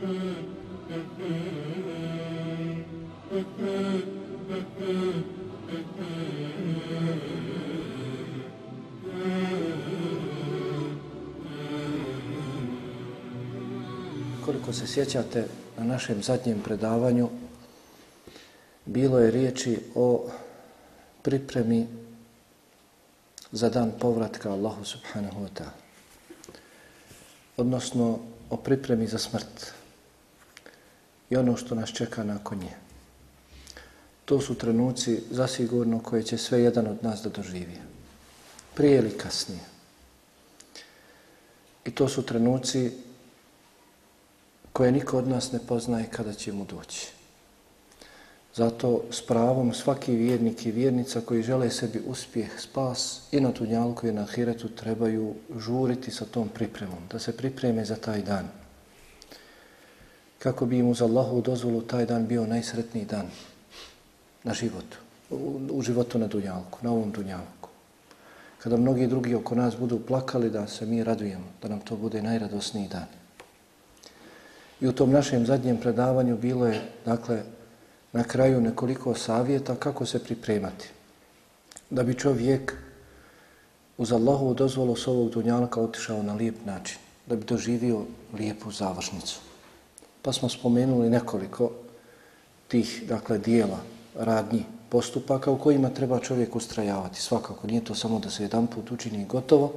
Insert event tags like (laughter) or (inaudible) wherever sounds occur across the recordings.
Koliko se sjećate na našem zadnjem predavanju, bilo je riječi o pripremi za dan povratka Allahu subhanahu wa ta'ala. Odnosno, o pripremi za smrt i ono što nas čeka nakon nje. To su trenuci zasigurno koje će sve jedan od nas da doživi. Prije ili kasnije. I to su trenuci koje niko od nas ne poznaje kada će mu doći. Zato s pravom svaki vjernik i vjernica koji žele sebi uspjeh, spas i na Tunjalku i na Hiretu trebaju žuriti sa tom pripremom, da se pripreme za taj dan. Kako bi im uz Allahu dozvolu taj dan bio najsretniji dan na životu, u, u životu na Dunjalku, na ovom Dunjalku. Kada mnogi drugi oko nas budu plakali da se mi radujemo, da nam to bude najradosniji dan. I u tom našem zadnjem predavanju bilo je, dakle, na kraju nekoliko savjeta kako se pripremati. Da bi čovjek uz Allahovu dozvolu s ovog dunjalka otišao na lijep način. Da bi doživio lijepu završnicu. Pa smo spomenuli nekoliko tih, dakle, dijela, radnji, postupaka u kojima treba čovjek ustrajavati. Svakako, nije to samo da se jedan put učini gotovo,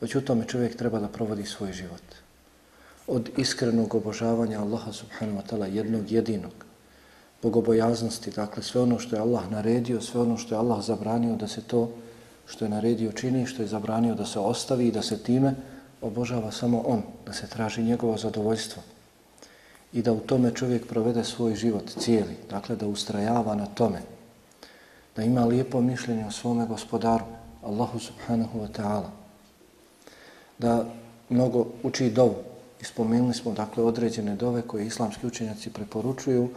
već u tome čovjek treba da provodi svoj život. Od iskrenog obožavanja Allaha subhanahu wa ta'ala jednog jedinog, bogobojaznosti, dakle sve ono što je Allah naredio, sve ono što je Allah zabranio da se to što je naredio čini, što je zabranio da se ostavi i da se time obožava samo On, da se traži njegovo zadovoljstvo i da u tome čovjek provede svoj život cijeli, dakle da ustrajava na tome, da ima lijepo mišljenje o svome gospodaru, Allahu subhanahu wa ta'ala, da mnogo uči dovu. Ispomenuli smo dakle određene dove koje islamski učenjaci preporučuju,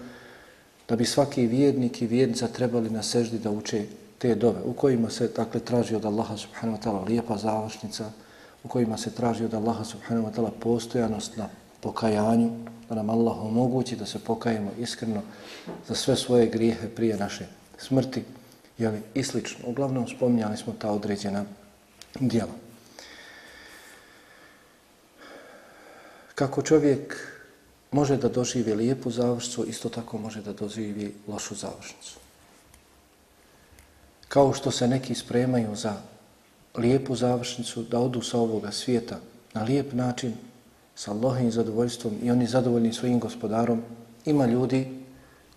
da bi svaki vjernik i vjernica trebali na seždi da uče te dove, u kojima se dakle traži od Allaha subhanahu wa ta'ala lijepa završnica, u kojima se traži od Allaha subhanahu wa ta'ala postojanost na pokajanju, da nam Allah omogući da se pokajemo iskreno za sve svoje grijehe prije naše smrti, jeli, i slično. Uglavnom spominjali smo ta određena djela. Kako čovjek može da doživi lijepu završnicu, isto tako može da doživi lošu završnicu. Kao što se neki spremaju za lijepu završnicu, da odu sa ovoga svijeta na lijep način, sa Allahim zadovoljstvom i oni zadovoljni svojim gospodarom, ima ljudi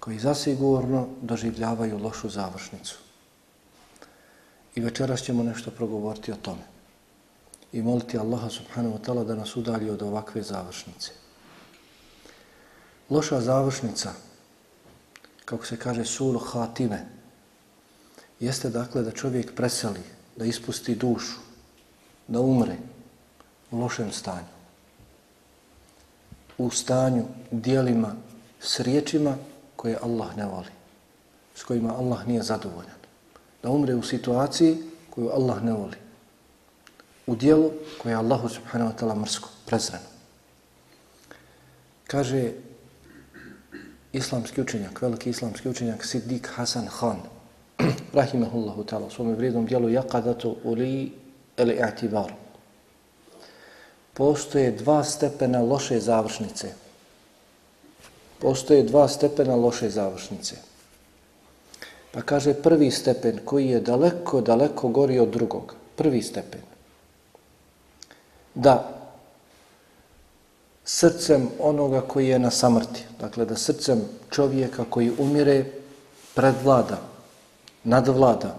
koji zasigurno doživljavaju lošu završnicu. I večeras ćemo nešto progovoriti o tome. I moliti Allaha subhanahu wa ta'ala da nas udalji od ovakve završnice. Loša završnica, kako se kaže sulu hatime, jeste dakle da čovjek preseli, da ispusti dušu, da umre u lošem stanju. U stanju, dijelima, s riječima koje Allah ne voli, s kojima Allah nije zadovoljan. Da umre u situaciji koju Allah ne voli. U dijelu koje je Allahu subhanahu wa ta'ala mrsko, prezreno. Kaže islamski učenjak, veliki islamski učenjak Siddiq Hasan Khan, (clears throat) rahimahullahu ta'ala, u svome vrijednom dijelu Jaqadatu uli el-i'tibar, Postoje dva stepena loše završnice. Postoje dva stepena loše završnice. Pa kaže prvi stepen koji je daleko, daleko gori od drugog. Prvi stepen. Da srcem onoga koji je na samrti. Dakle, da srcem čovjeka koji umire predvlada, nadvlada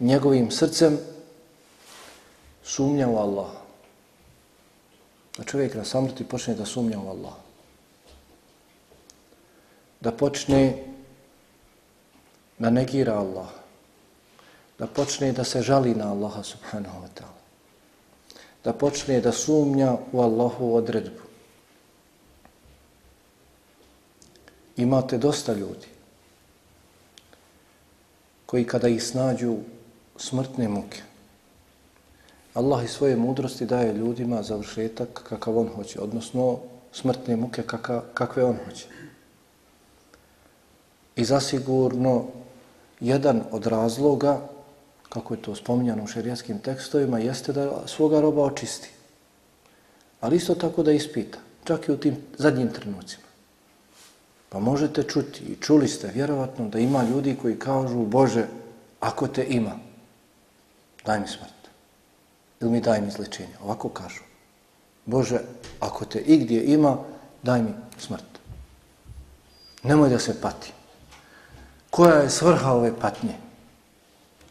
njegovim srcem sumnja u Allah. Da čovjek na samrti počne da sumnja u Allah. Da počne da negira Allah. Da počne da se žali na Allaha subhanahu wa ta'ala. Da počne da sumnja u Allahu odredbu. imate dosta ljudi koji kada ih snađu smrtne muke, Allah i svoje mudrosti daje ljudima završetak kakav on hoće, odnosno smrtne muke kakve on hoće. I zasigurno jedan od razloga, kako je to spominjano u šerijatskim tekstovima, jeste da svoga roba očisti. Ali isto tako da ispita, čak i u tim zadnjim trenucima. Pa možete čuti i čuli ste vjerovatno da ima ljudi koji kažu Bože, ako te ima, daj mi smrt. Ili mi daj mi izlečenje. Ovako kažu. Bože, ako te igdje ima, daj mi smrt. Nemoj da se pati. Koja je svrha ove patnje?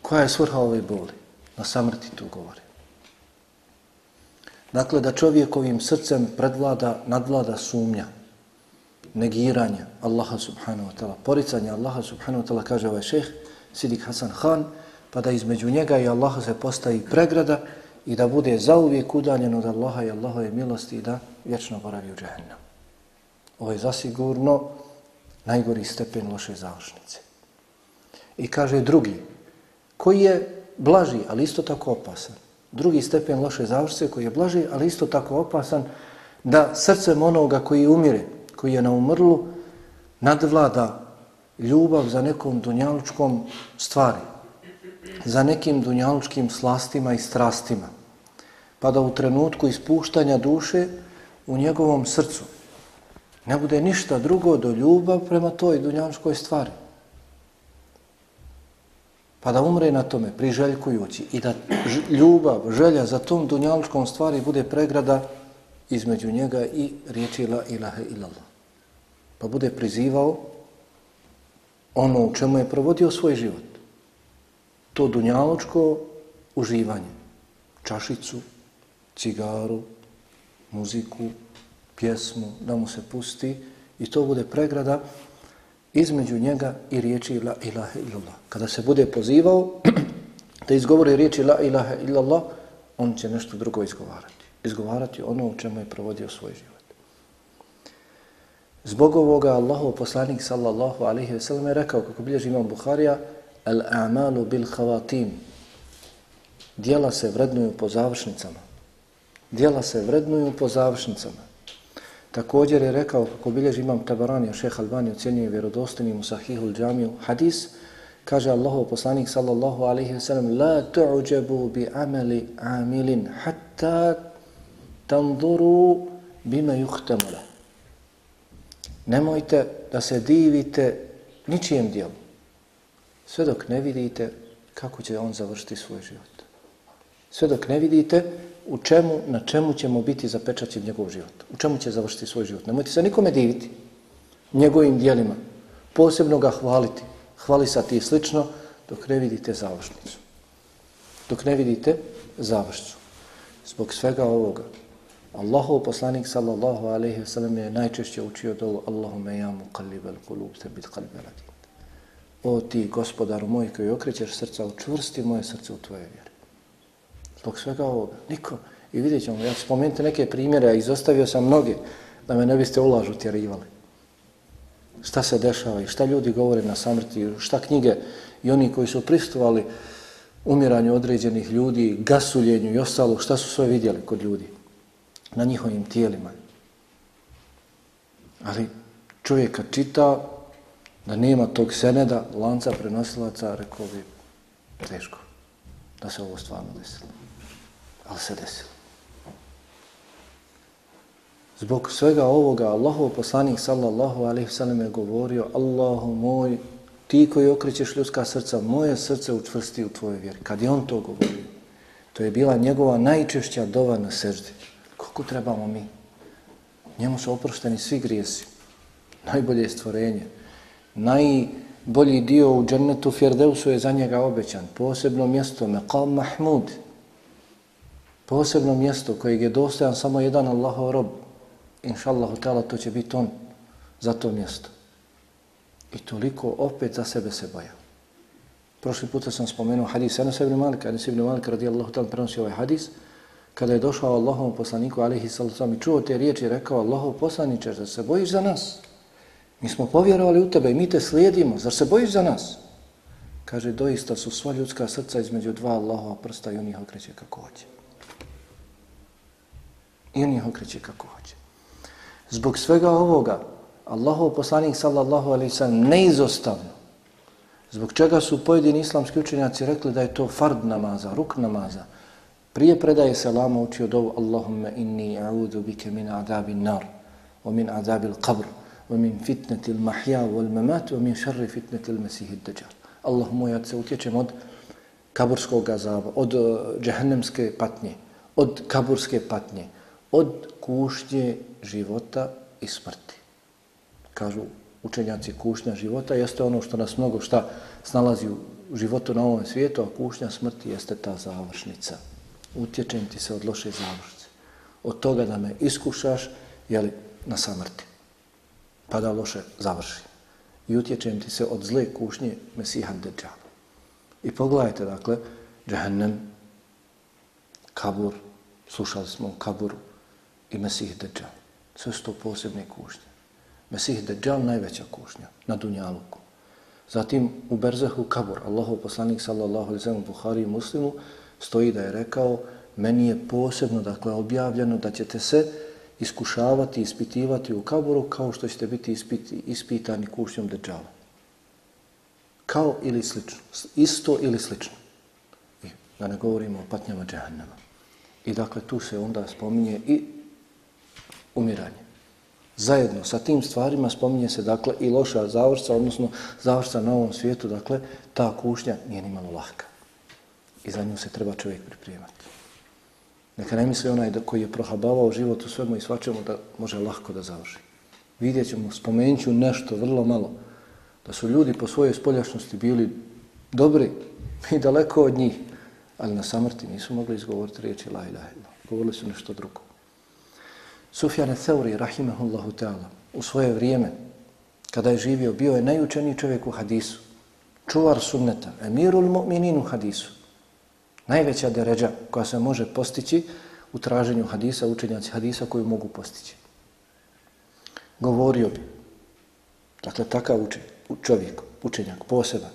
Koja je svrha ove boli? Na samrti tu govori. Dakle, da čovjekovim srcem predvlada, nadvlada sumnja, negiranje Allaha subhanahu wa ta'ala, poricanje Allaha subhanahu wa ta'ala, kaže ovaj šeh, Sidik Hasan Khan, pa da između njega i Allaha se postavi pregrada i da bude zauvijek udaljen od Allaha i Allahove milosti i da vječno boravi u džahennem. Ovo je zasigurno najgori stepen loše završnice. I kaže drugi, koji je blaži, ali isto tako opasan. Drugi stepen loše završnice koji je blaži, ali isto tako opasan, da srcem onoga koji umire, koji je na umrlu, nadvlada ljubav za nekom dunjalučkom stvari, za nekim dunjalučkim slastima i strastima, pa da u trenutku ispuštanja duše u njegovom srcu ne bude ništa drugo do ljubav prema toj dunjanskoj stvari. Pa da umre na tome, priželjkujući, i da ljubav, želja za tom dunjalučkom stvari bude pregrada između njega i riječi la ilaha illallah. Pa bude prizivao ono u čemu je provodio svoj život. To dunjalučko uživanje. Čašicu, cigaru, muziku, pjesmu, da mu se pusti i to bude pregrada između njega i riječi la ilaha illallah. Kada se bude pozivao (clears throat) da izgovori riječi la ilaha illallah, on će nešto drugo izgovarati. Izgovarati ono u čemu je provodio svoj život. Zbog ovoga Allahov poslanik sallallahu alaihi ve sellem je rekao, kako bilježi imam Buharija, al-a'malu bil havatim. Dijela se vrednuju po završnicama. Dijela se vrednuju po završnicama. Također je rekao, kako bilježi imam Tabarani, a šeha Albani ocjenjuje vjerodostanim u sahihul džamiju, hadis, kaže Allahov poslanik sallallahu alaihi ve sellem, la tu'đebu bi ameli amilin hatta tanzuru bima juhtemule. Nemojte da se divite ničijem dijelu. Sve dok ne vidite kako će on završiti svoj život. Sve dok ne vidite u čemu, na čemu ćemo biti zapečaćen njegov život. U čemu će završiti svoj život. Nemojte se nikome diviti njegovim dijelima. Posebno ga hvaliti. Hvalisati i slično dok ne vidite završnicu. Dok ne vidite završnicu. Zbog svega ovoga Allahov poslanik sallallahu alejhi ve sellem je najčešće učio dovu Allahume ja muqallibal qulub thabbit qalbi radin. O ti gospodaru moj koji okrećeš srca, učvrsti moje srce u tvoje vjere. Zbog svega ovoga, niko. I vidjet ćemo, ja spomenuti neke primjere, a izostavio sam mnoge, da me ne biste ulažu tjerivali. Šta se dešava i šta ljudi govore na samrti, šta knjige i oni koji su pristovali umiranju određenih ljudi, gasuljenju i ostalo, šta su sve vidjeli kod ljudi na njihovim tijelima. Ali čovjek kad čita da nema tog seneda, lanca prenosilaca, rekao bi teško da se ovo stvarno desilo. Ali se desilo. Zbog svega ovoga, Allahov poslanik sallallahu alaihi sallam je govorio Allahu moj, ti koji okrećeš ljudska srca, moje srce učvrsti u tvojoj vjeri. Kad je on to govorio, to je bila njegova najčešća dova na srđi. Koliko trebamo mi? Njemu su oprošteni svi grijesi. Najbolje stvorenje. Najbolji dio u džennetu Fjerdeusu je za njega obećan. Posebno mjesto, Meqam Mahmud. Posebno mjesto kojeg je dostojan samo jedan Allahov rob. Inša ta'ala, to će biti on za to mjesto. I toliko opet za sebe se boja. Prošli puta sam spomenuo hadis Anas ibn Malik, Anas ibn Malik radijallahu ta'ala prenosi ovaj hadis, kada je došao Allahom poslaniku alihi sallam i čuo te riječi i rekao Allahov poslaniče, zar se bojiš za nas? Mi smo povjerovali u tebe i mi te slijedimo, zar se bojiš za nas? Kaže, doista su sva ljudska srca između dva Allahova prsta i on ih okreće kako hoće. I on ih okreće kako hoće. Zbog svega ovoga, Allahov poslanik sallallahu alaihi sallam neizostavno, zbog čega su pojedini islamski učenjaci rekli da je to fard namaza, ruk namaza, prije predaje selama učio dovu Allahumma inni a'udhu bike min adabi nar, wa min adabi l-qabr, wa min fitneti l-mahja wal mamat, wa min šarri fitneti l-mesihi d-dađar. Allahumma ja se utječem od kaburskog azaba, od uh, džehennemske patnje, od kaburske patnje, od kušnje života i smrti. Kažu učenjaci kušnja života jeste ono što nas mnogo šta snalazi u životu na ovom svijetu, a kušnja smrti jeste ta završnica. Utječem ti se od loše završnice. Od toga da me iskušaš, jeli, na samrti. Pa da loše završi. I utječem ti se od zle kušnje Mesiha Dejjala. I pogledajte, dakle, Džehennem, Kabur, slušali smo o Kaburu i Mesih Dejjal. Sve su to posebne kušnje. Mesih Dejjal najveća kušnja na Dunjaluku. Zatim u Berzehu Kabur, Allahov poslanik sallallahu alaihi sallam Buhari i Muslimu, stoji da je rekao, meni je posebno, dakle, objavljeno da ćete se iskušavati, ispitivati u Kaburu kao što ćete biti ispiti, ispitani kušnjom Dejjala. Kao ili slično. Isto ili slično. I da ne govorimo o patnjama džahannama. I dakle, tu se onda spominje i umiranje. Zajedno sa tim stvarima spominje se dakle i loša završca, odnosno završca na ovom svijetu, dakle ta kušnja nije ni malo lahka. I za nju se treba čovjek pripremati. Neka ne misli onaj da koji je prohabavao život u svemu i svačemu da može lahko da završi. Vidjet ćemo, spomenut ću nešto vrlo malo, da su ljudi po svojoj spoljašnosti bili dobri i daleko od njih, ali na samrti nisu mogli izgovoriti riječi la ilaha illa. Govorili su nešto drugo. Sufjane Theuri, rahimahullahu ta'ala, u svoje vrijeme, kada je živio, bio je najučeniji čovjek u hadisu, čuvar sunneta, emirul mu'minin u hadisu. Najveća deređa koja se može postići u traženju hadisa, učenjaci hadisa koju mogu postići. Govorio bi, dakle takav učen, čovjek, učenjak, poseban,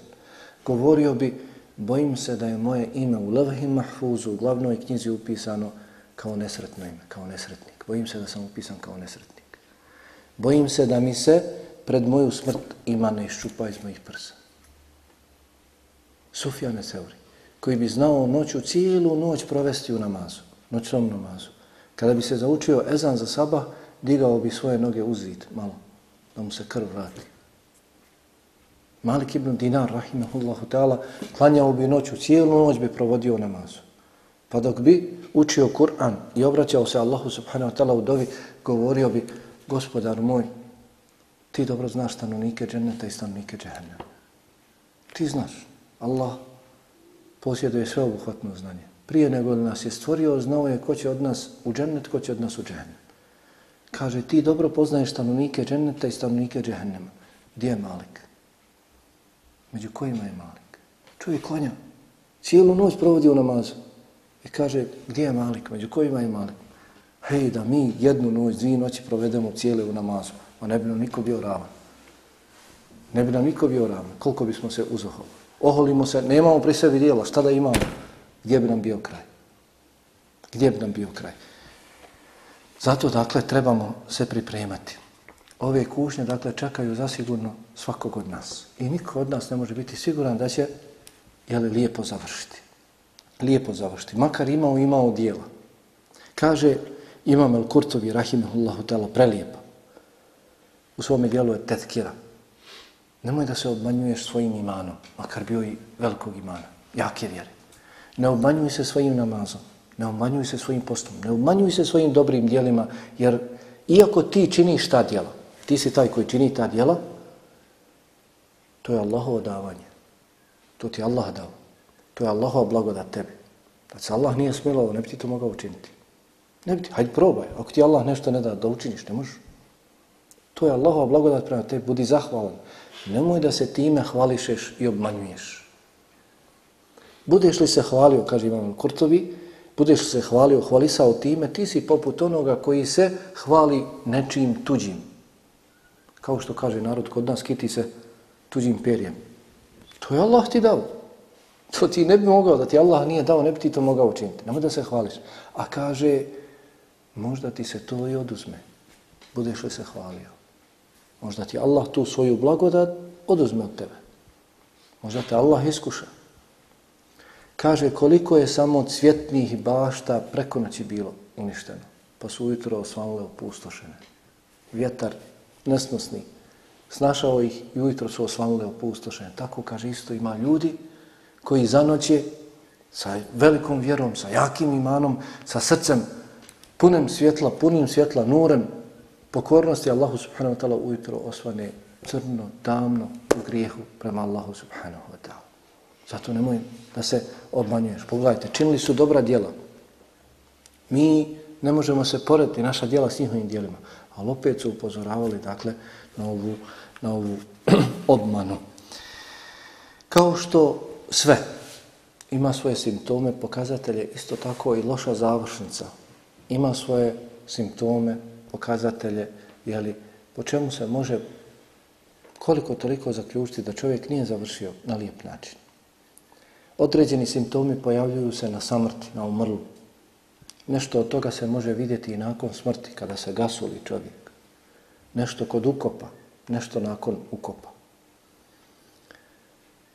govorio bi, bojim se da je moje ime u Levhim Mahfuzu, u glavnoj knjizi upisano kao nesretno ime, kao nesretnik. Bojim se da sam upisan kao nesretnik. Bojim se da mi se pred moju smrt ima ne iščupa iz mojih prsa. Sufjane Seuri, koji bi znao noću, cijelu noć provesti u namazu, noćnom namazu. Kada bi se zaučio ezan za sabah, digao bi svoje noge u zid, malo, da mu se krv vrati. Malik ibn Dinar, rahimahullahu ta'ala, klanjao bi noću, cijelu noć bi provodio namazu. Pa dok bi učio Kur'an i obraćao se Allahu subhanahu wa ta'ala u dovi, govorio bi, gospodar moj, ti dobro znaš stanovnike dženneta i stanovnike džehennema. Ti znaš, Allah posjeduje sve obuhvatno znanje. Prije nego nas je stvorio, znao je ko će od nas u džennet, ko će od nas u džehennem. Kaže, ti dobro poznaješ stanovnike dženneta i stanovnike džehennema. Gdje je Malik? Među kojima je Malik? Čuje klanja. Cijelu noć provodi u namazu. I kaže, gdje je Malik? Među kojima je Malik? Hej, da mi jednu noć, dvije noći provedemo cijele u namazu. A ne bi nam niko bio ravan. Ne bi nam niko bio ravan. Koliko bismo se uzoholi. Oholimo se, nemamo pri sebi dijela. Šta da imamo? Gdje bi nam bio kraj? Gdje bi nam bio kraj? Zato, dakle, trebamo se pripremati. Ove kušnje, dakle, čekaju zasigurno svakog od nas. I niko od nas ne može biti siguran da će, jeli, lijepo završiti lijepo završiti, makar imao imao dijela. Kaže Imam El Kurtovi, rahimahullahu tala, prelijepo. U svome dijelu je tetkira. Nemoj da se obmanjuješ svojim imanom, makar bio i velikog imana, jake vjere. Ne obmanjuj se svojim namazom, ne obmanjuj se svojim postom, ne obmanjuj se svojim dobrim dijelima, jer iako ti činiš ta dijela, ti si taj koji čini ta dijela, to je Allahovo davanje. To ti Allah dao. To je Allahova blagodat tebi. Da se Allah nije smilovao, ne bi ti to mogao učiniti. Ne bi ti, hajde probaj. Ako ti Allah nešto ne da da učiniš, ne možeš. To je Allahova blagodat prema tebi, budi zahvalan. Nemoj da se time hvališeš i obmanjuješ. Budeš li se hvalio, kaže Imam Kurtovi, budeš li se hvalio, hvalisao time, ti si poput onoga koji se hvali nečim tuđim. Kao što kaže narod kod nas, kiti se tuđim perjem. To je Allah ti dao. To ti ne bi mogao, da ti Allah nije dao, ne bi ti to mogao učiniti. Nemoj da se hvališ. A kaže, možda ti se to i oduzme. budeš li se hvalio. Možda ti Allah tu svoju blagodat oduzme od tebe. Možda te Allah iskuša. Kaže koliko je samo cvjetnih bašta preko noći bilo uništeno. Pa su ujutro osvanule opustošene. Vjetar nesnosni. Snašao ih i ujutro su osvanule opustošene. Tako kaže isto ima ljudi koji za noće sa velikom vjerom, sa jakim imanom, sa srcem punim svjetla, punim svjetla, nurem, pokornosti Allahu subhanahu wa ta'ala ujutro osvane crno, tamno u grijehu prema Allahu subhanahu wa ta'ala. Zato nemoj da se obmanjuješ. Pogledajte, činili su dobra djela. Mi ne možemo se porediti naša djela s njihovim djelima, ali opet su upozoravali dakle, na ovu, na ovu (clears throat) obmanu. Kao što sve ima svoje simptome, pokazatelje, isto tako i loša završnica. Ima svoje simptome, pokazatelje, jeli, po čemu se može koliko toliko zaključiti da čovjek nije završio na lijep način. Određeni simptomi pojavljuju se na samrti, na umrlu. Nešto od toga se može vidjeti i nakon smrti, kada se gasuli čovjek. Nešto kod ukopa, nešto nakon ukopa.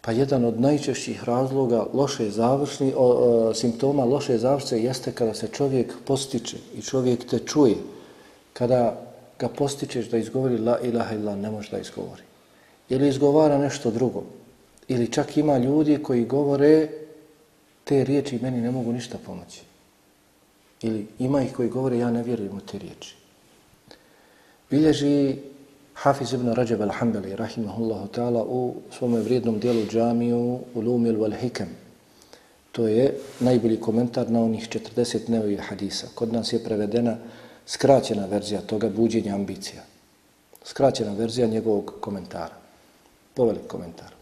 Pa jedan od najčešćih razloga loše završni, o, o, simptoma loše završce jeste kada se čovjek postiče i čovjek te čuje. Kada ga postičeš da izgovori la ilaha illa, ne može da izgovori. Ili izgovara nešto drugo. Ili čak ima ljudi koji govore te riječi meni ne mogu ništa pomoći. Ili ima ih koji govore ja ne vjerujem u te riječi. Bilježi Hafiz ibn Rajab al-Hambali, rahimahullahu ta'ala, u svome vrijednom dijelu džamiju Ulumil wal Hikam. To je najbolji komentar na onih 40 nevojih hadisa. Kod nas je prevedena skraćena verzija toga buđenja ambicija. Skraćena verzija njegovog komentara. Povelik komentar.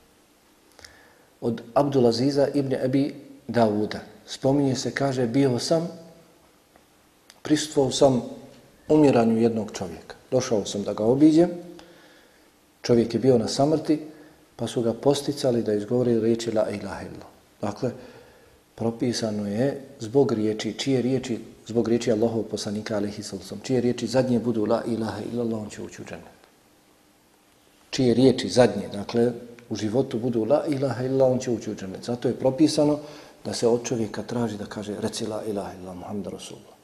Od Abdulaziza ibn Abi Dawuda. Spominje se, kaže, bio sam, prisustvovao sam umiranju jednog čovjeka. Došao sam da ga obiđem, čovjek je bio na samrti, pa su ga posticali da izgovori riječi la ilaha illa. Dakle, propisano je zbog riječi, čije riječi, zbog riječi Allahov poslanika alaihi sallam, čije riječi zadnje budu la ilaha illa, on će ući u džennet. Čije riječi zadnje, dakle, u životu budu la ilaha illa, on će ući u džennet. Zato je propisano da se od čovjeka traži da kaže reci la ilaha illa, Muhammed Rasulullah.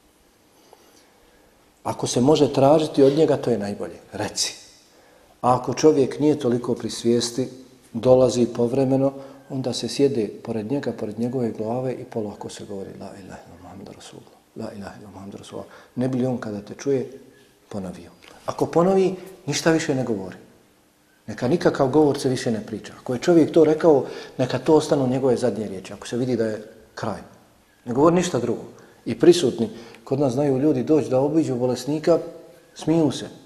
Ako se može tražiti od njega, to je najbolje. Reci. A ako čovjek nije toliko pri svijesti, dolazi povremeno, onda se sjede pored njega, pored njegove glave i polako se govori La ilaha illa Muhammed Rasulullah. La ilaha illa Muhammed Rasulullah. Ne bi li on kada te čuje, ponovio. Ako ponovi, ništa više ne govori. Neka nikakav govor se više ne priča. Ako je čovjek to rekao, neka to ostanu njegove zadnje riječi. Ako se vidi da je kraj. Ne govori ništa drugo. I prisutni, kod nas znaju ljudi doći da obiđu bolesnika, smiju se.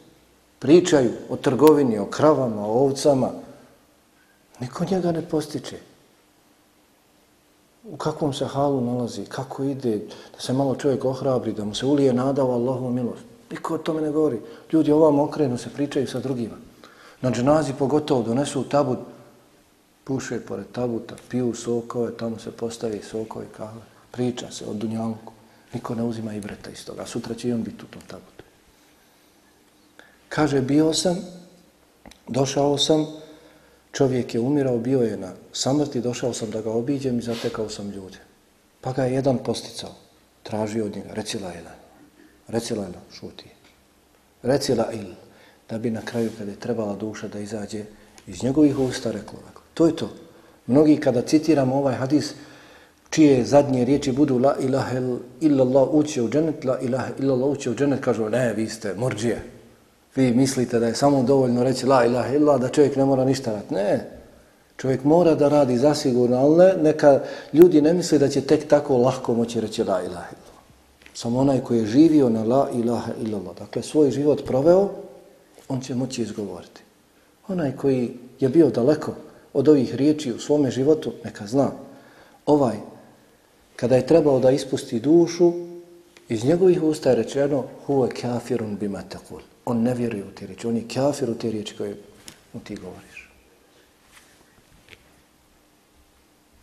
Pričaju o trgovini, o kravama, o ovcama. Niko njega ne postiče. U kakvom se halu nalazi, kako ide, da se malo čovjek ohrabri, da mu se ulije nada u Allahovu milost. Niko o tome ne govori. Ljudi ovam okrenu se pričaju sa drugima. Na dženazi pogotovo donesu tabut, puše pored tabuta, piju sokove, tamo se postavi sokove, kahve. Priča se o dunjalku. Niko ne uzima i breta iz toga. Sutra će i on biti u tom tabutu. Kaže, bio sam, došao sam, čovjek je umirao, bio je na samrti, došao sam da ga obiđem i zatekao sam ljude. Pa ga je jedan posticao, tražio od njega, recila je ilan, reci je ilan, šuti. Recila il, da bi na kraju kada je trebala duša da izađe iz njegovih usta reklo. To je to. Mnogi kada citiramo ovaj hadis, čije zadnje riječi budu la ilaha illallah uće u dženet, la ilaha illallah uće u dženet, kažu ne, vi ste morđije. Vi mislite da je samo dovoljno reći la ilaha illa, da čovjek ne mora ništa raditi. Ne, čovjek mora da radi zasigurno, ali ne, neka ljudi ne misle da će tek tako lahko moći reći la ilaha illa. Samo onaj koji je živio na la ilaha illallah, dakle svoj život proveo, on će moći izgovoriti. Onaj koji je bio daleko od ovih riječi u svome životu, neka zna. Ovaj kada je trebao da ispusti dušu, iz njegovih usta je rečeno huve kafirun bima tekul. On ne vjeruje u te riječi, on je kafir u te riječi koje mu ti govoriš.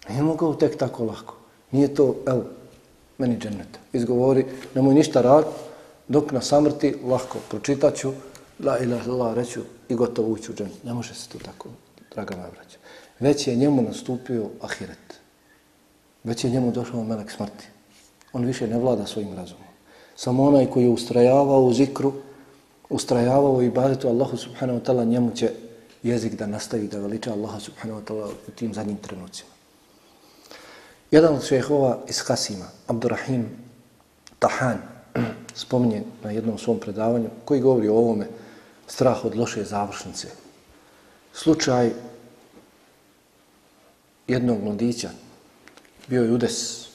Nije mogao tek tako lako. Nije to, evo, meni džennet. Izgovori, nemoj ništa rad, Dok na samrti, lahko, pročitaću, la ilaha illallah, reću i gotovo ući u džennet. Ne može se to tako, draga moja braća. Već je njemu nastupio ahiret. Već je njemu došao melek smrti. On više ne vlada svojim razumom. Samo onaj koji je ustrajavao u zikru, ustrajavao i badetu Allahu subhanahu wa ta'ala, njemu će jezik da nastavi da veliča Allaha subhanahu wa ta'ala u tim zadnjim trenucima. Jedan od šehova iz Kasima, Abdurrahim Tahan, (clears throat) spominje na jednom svom predavanju, koji govori o ovome strah od loše završnice. Slučaj jednog mladića, bio je udes,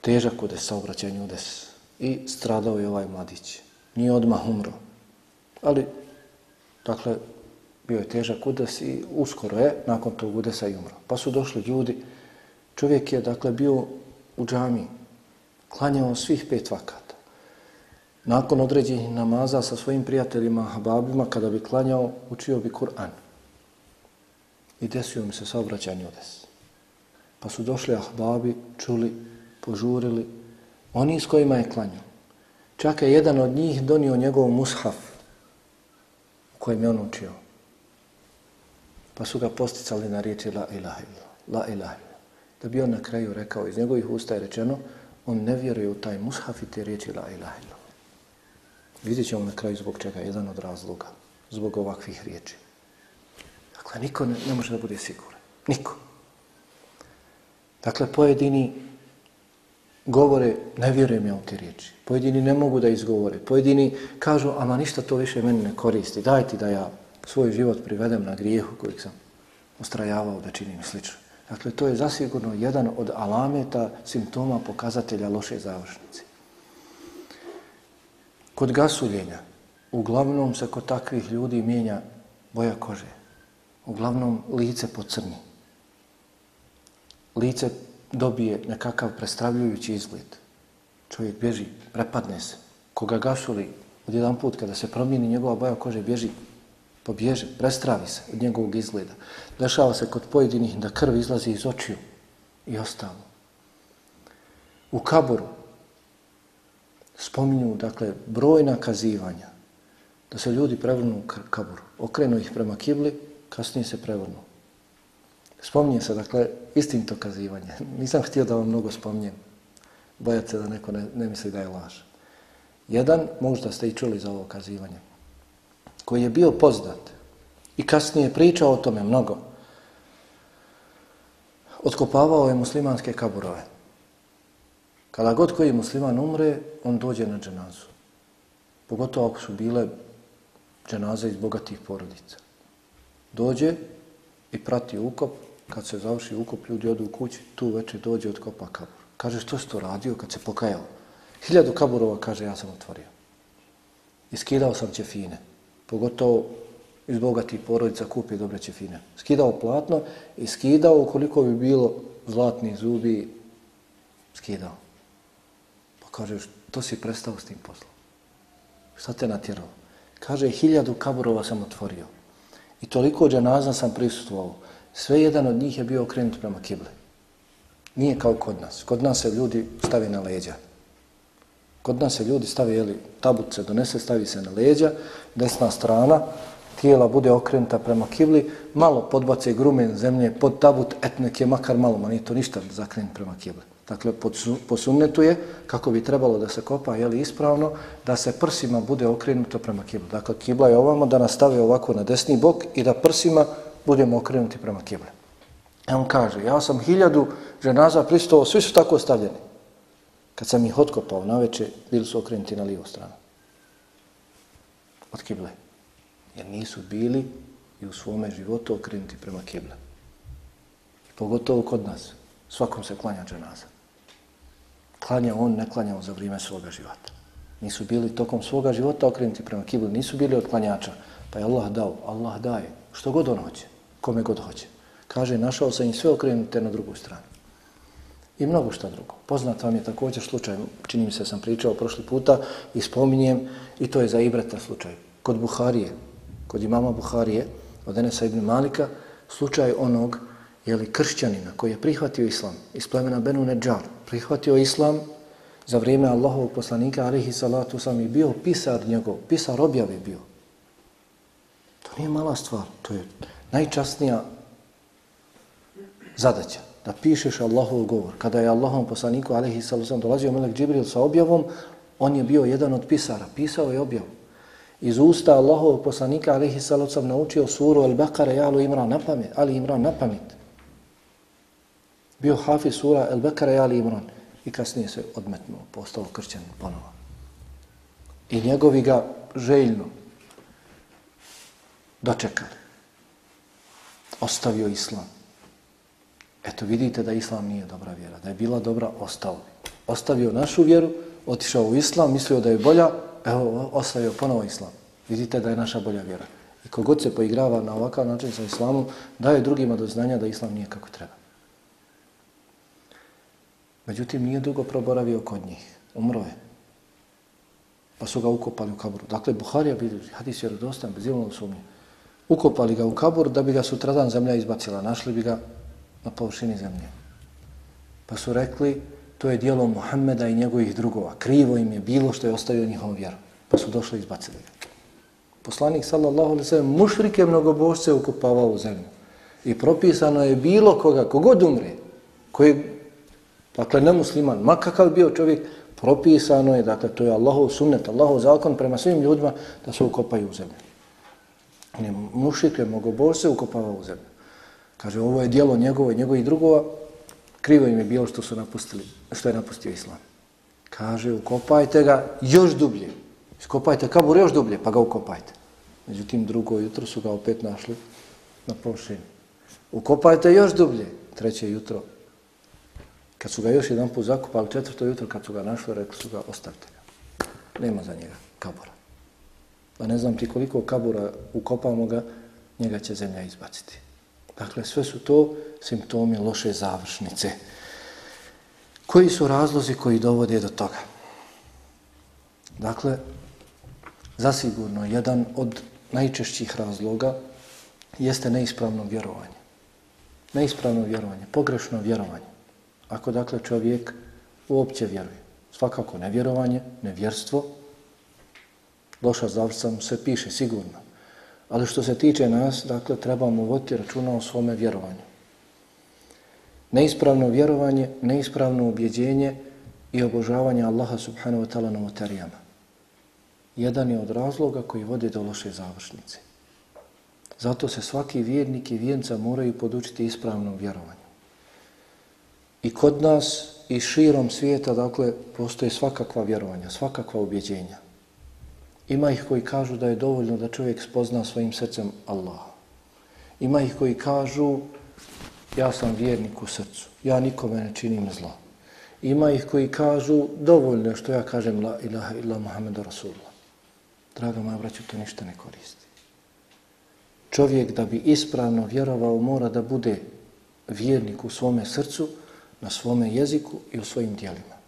težak udes, saobraćajni udes, i stradao je ovaj mladić. Nije odmah umro, ali, dakle, bio je težak udes i uskoro je nakon tog udesa i umro. Pa su došli ljudi, čovjek je, dakle, bio u džami, klanjao svih pet vakata. Nakon određenih namaza sa svojim prijateljima, hababima, kada bi klanjao, učio bi Kur'an. I desio mi se saobraćanje udes. Pa su došli ahbabi, čuli, požurili, oni s kojima je klanjao. Čak je jedan od njih donio njegov mushaf u kojem je on učio. Pa su ga posticali na riječi la ilaha illa, la ilaha illa. Da bi on na kraju rekao, iz njegovih usta je rečeno, on ne vjeruje u taj mushaf i te riječi la ilaha illa. Vidjet ćemo na kraju zbog čega, jedan od razloga, zbog ovakvih riječi. Dakle, niko ne, ne može da bude siguran. Niko. Dakle, pojedini govore, ne vjerujem ja u te riječi. Pojedini ne mogu da izgovore. Pojedini kažu, ama ništa to više meni ne koristi. Dajte da ja svoj život privedem na grijehu kojeg sam ustrajavao da činim slično. Dakle, to je zasigurno jedan od alameta, simptoma, pokazatelja loše završnice. Kod gasuljenja, uglavnom se kod takvih ljudi mijenja boja kože. Uglavnom lice pocrni. Lice dobije nekakav prestravljujući izgled. Čovjek bježi, prepadne se. Koga gasuli, od jedan put kada se promijeni njegova boja kože, bježi pobježe, prestravi se od njegovog izgleda. Dešava se kod pojedinih da krv izlazi iz očiju i ostalo. U kaboru spominju, dakle, brojna kazivanja da se ljudi prevrnu u kaboru. Okrenu ih prema kibli, kasnije se prevrnu. Spominje se, dakle, istim kazivanje. (laughs) Nisam htio da vam mnogo spominjem. Bojat se da neko ne, ne misli da je laž. Jedan, možda ste i čuli za ovo kazivanje koji je bio poznat i kasnije pričao o tome mnogo, otkopavao je muslimanske kaburove. Kada god koji musliman umre, on dođe na dženazu. Pogotovo ako su bile dženaze iz bogatih porodica. Dođe i prati ukop. Kad se završi ukop, ljudi odu u kući, tu večer dođe od kopa kabur. Kaže, što si to radio kad se pokajao? Hiljadu kaburova, kaže, ja sam otvorio. Iskidao sam ćefine pogotovo iz bogatih porodica kupi dobre ćefine. Skidao platno i skidao koliko bi bilo zlatni zubi, skidao. Pa kaže, to si prestao s tim poslom. Šta te natjerao? Kaže, hiljadu kaburova sam otvorio. I toliko dženaza sam prisutovao. Sve jedan od njih je bio okrenut prema kibli. Nije kao kod nas. Kod nas se ljudi stavi na leđa. Kod nas se ljudi stavi, jeli, tabut se donese, stavi se na leđa, desna strana, tijela bude okrenuta prema kibli, malo podbace grumen zemlje pod tabut, etnek je makar malo, ma nije to ništa zakrenut prema kibli. Dakle, posunnetu je, kako bi trebalo da se kopa, jeli, ispravno, da se prsima bude okrenuto prema kibli. Dakle, kibla je ovamo da nastave ovako na desni bok i da prsima budemo okrenuti prema kibli. E on kaže, ja sam hiljadu ženaza pristovao, svi su tako stavljeni. Kad sam ih otkopao na veče, bili su okrenuti na lijevu stranu. Od kible. Jer nisu bili i u svome životu okrenuti prema kible. I pogotovo kod nas. Svakom se klanja dženaza. Klanja on, ne klanja on za vrijeme svoga života. Nisu bili tokom svoga života okrenuti prema kible. Nisu bili od klanjača. Pa je Allah dao. Allah daje. Što god on hoće. Kome god hoće. Kaže, našao sam im sve okrenute na drugu stranu i mnogo šta drugo. Poznat vam je također slučaj, čini mi se sam pričao prošli puta i spominjem i to je za Ibreta slučaj. Kod Buharije, kod imama Buharije, od Enesa ibn Malika, slučaj onog jeli, kršćanina koji je prihvatio islam iz plemena Benu Neđar, prihvatio islam za vrijeme Allahovog poslanika, alihi salatu sam i bio pisar njegov, pisar objave bio. Nije mala stvar, to je najčasnija zadaća, da pišeš Allahov govor. Kada je Allahom poslaniku, alihi sallam, dolazio Melek Džibril sa objavom, on je bio jedan od pisara, pisao je objavu. Iz usta Allahovog poslanika, alihi sallam, sam, naučio suru Al-Baqara i Alu Imran na pamet, Ali Imran na pamet. Bio hafiz sura Al-Baqara i Ali Imran i kasnije se odmetnuo, postao kršćan ponovo. I njegovi ga željno dočekali. Ostavio islam. Eto vidite da islam nije dobra vjera. Da je bila dobra, ostao bi. Ostavio našu vjeru, otišao u islam, mislio da je bolja, evo, ostavio ponovo islam. Vidite da je naša bolja vjera. I kogod se poigrava na ovakav način sa islamom, daje drugima do znanja da islam nije kako treba. Međutim, nije dugo proboravio kod njih. Umro je. Pa su ga ukopali u kaburu. Dakle, Buharija bilježi, hadis je rodostan, bez ilnog sumnje. Ukopali ga u kabur da bi ga sutradan zemlja izbacila. Našli bi ga na površini zemlje. Pa su rekli, to je dijelo Muhammeda i njegovih drugova. Krivo im je bilo što je ostavio njihovom vjeru. Pa su došli i izbacili ga. Poslanik, sallallahu alaihi sallam, mušrike mnogobožce ukopavao u zemlju. I propisano je bilo koga, kogod umre, koji Dakle, nemusliman, makakav bio čovjek, propisano je, dakle, to je Allahov sunnet, Allahov zakon prema svim ljudima da se ukopaju u zemlju. Ne, mušike, mogoborce ukopava u zemlju. Kaže, ovo je dijelo njegovo i njegovih drugova, krivo im je bilo što su napustili, što je napustio Islam. Kaže, ukopajte ga još dublje. Iskopajte kabur još dublje, pa ga ukopajte. Međutim, drugo jutro su ga opet našli na površini. Ukopajte još dublje. Treće jutro Kad su ga još jedan put zakopali, četvrto jutro kad su ga našli, rekli su ga, ostavite ga. Nema za njega kabora. Pa ne znam ti koliko kabura ukopamo ga, njega će zemlja izbaciti. Dakle, sve su to simptomi loše završnice. Koji su razlozi koji dovode do toga? Dakle, zasigurno, jedan od najčešćih razloga jeste neispravno vjerovanje. Neispravno vjerovanje, pogrešno vjerovanje. Ako dakle čovjek uopće vjeruje, svakako nevjerovanje, nevjerstvo, loša završca mu se piše sigurno. Ali što se tiče nas, dakle, trebamo voditi računa o svome vjerovanju. Neispravno vjerovanje, neispravno objeđenje i obožavanje Allaha subhanahu wa ta'ala novotarijama. Jedan je od razloga koji vode do loše završnice. Zato se svaki vjernik i vjenca moraju podučiti ispravnom vjerovanju. I kod nas i širom svijeta, dakle, postoje svakakva vjerovanja, svakakva objeđenja. Ima ih koji kažu da je dovoljno da čovjek spozna svojim srcem Allah. Ima ih koji kažu ja sam vjernik u srcu, ja nikome ne činim zlo. Ima ih koji kažu dovoljno što ja kažem la ilaha illa Muhammedu Rasulullah. Draga moja braću, to ništa ne koristi. Čovjek da bi ispravno vjerovao mora da bude vjernik u svome srcu, na svome jeziku i u svojim dijelima.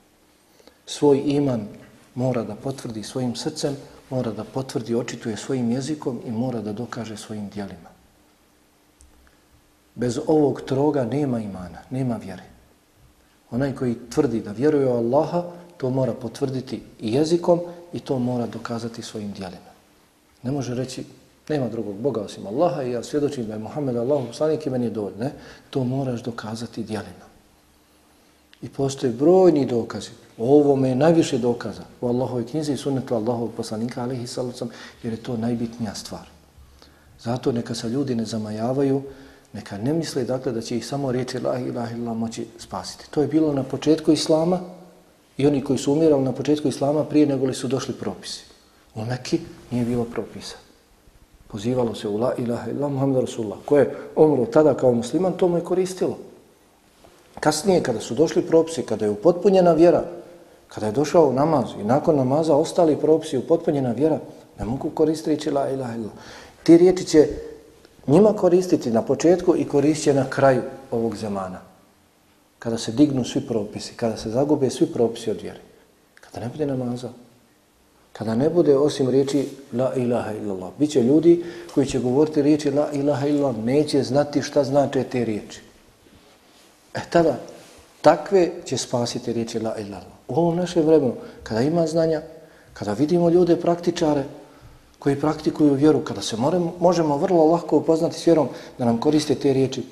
Svoj iman mora da potvrdi svojim srcem, mora da potvrdi, očituje svojim jezikom i mora da dokaže svojim dijelima. Bez ovog troga nema imana, nema vjere. Onaj koji tvrdi da vjeruje u Allaha, to mora potvrditi i jezikom i to mora dokazati svojim dijelima. Ne može reći, nema drugog Boga osim Allaha i ja svjedočim da je Muhammed Allahov poslanik i meni je dovoljno. Ne, to moraš dokazati dijelima. I postoje brojni dokazi. O ovome je najviše dokaza u Allahove knjizi i sunnetu Allahovog poslanika, alihi sallam, jer je to najbitnija stvar. Zato neka se ljudi ne zamajavaju, neka ne misle dakle da će ih samo riječi la ilaha illa moći spasiti. To je bilo na početku Islama i oni koji su umirali na početku Islama prije nego li su došli propisi. U Mekki nije bilo propisa. Pozivalo se u la ilaha illa Muhammed Rasulullah. Ko je umro tada kao musliman, to mu je koristilo. Kasnije, kada su došli propisi, kada je upotpunjena vjera, kada je došao namaz i nakon namaza ostali propisi upotpunjena vjera, ne mogu koristiti la ilaha illa. Ti riječi će njima koristiti na početku i koristit na kraju ovog zamana. Kada se dignu svi propisi, kada se zagube svi propisi od vjere. Kada ne bude namaza, kada ne bude osim riječi la ilaha illallah. Biće ljudi koji će govoriti riječi la ilaha illallah, neće znati šta znače te riječi. E tada, takve će spasiti riječi la ilallah. U ovom našem vremenu, kada ima znanja, kada vidimo ljude praktičare koji praktikuju vjeru, kada se moremo, možemo vrlo lako upoznati s vjerom da nam koriste te riječi,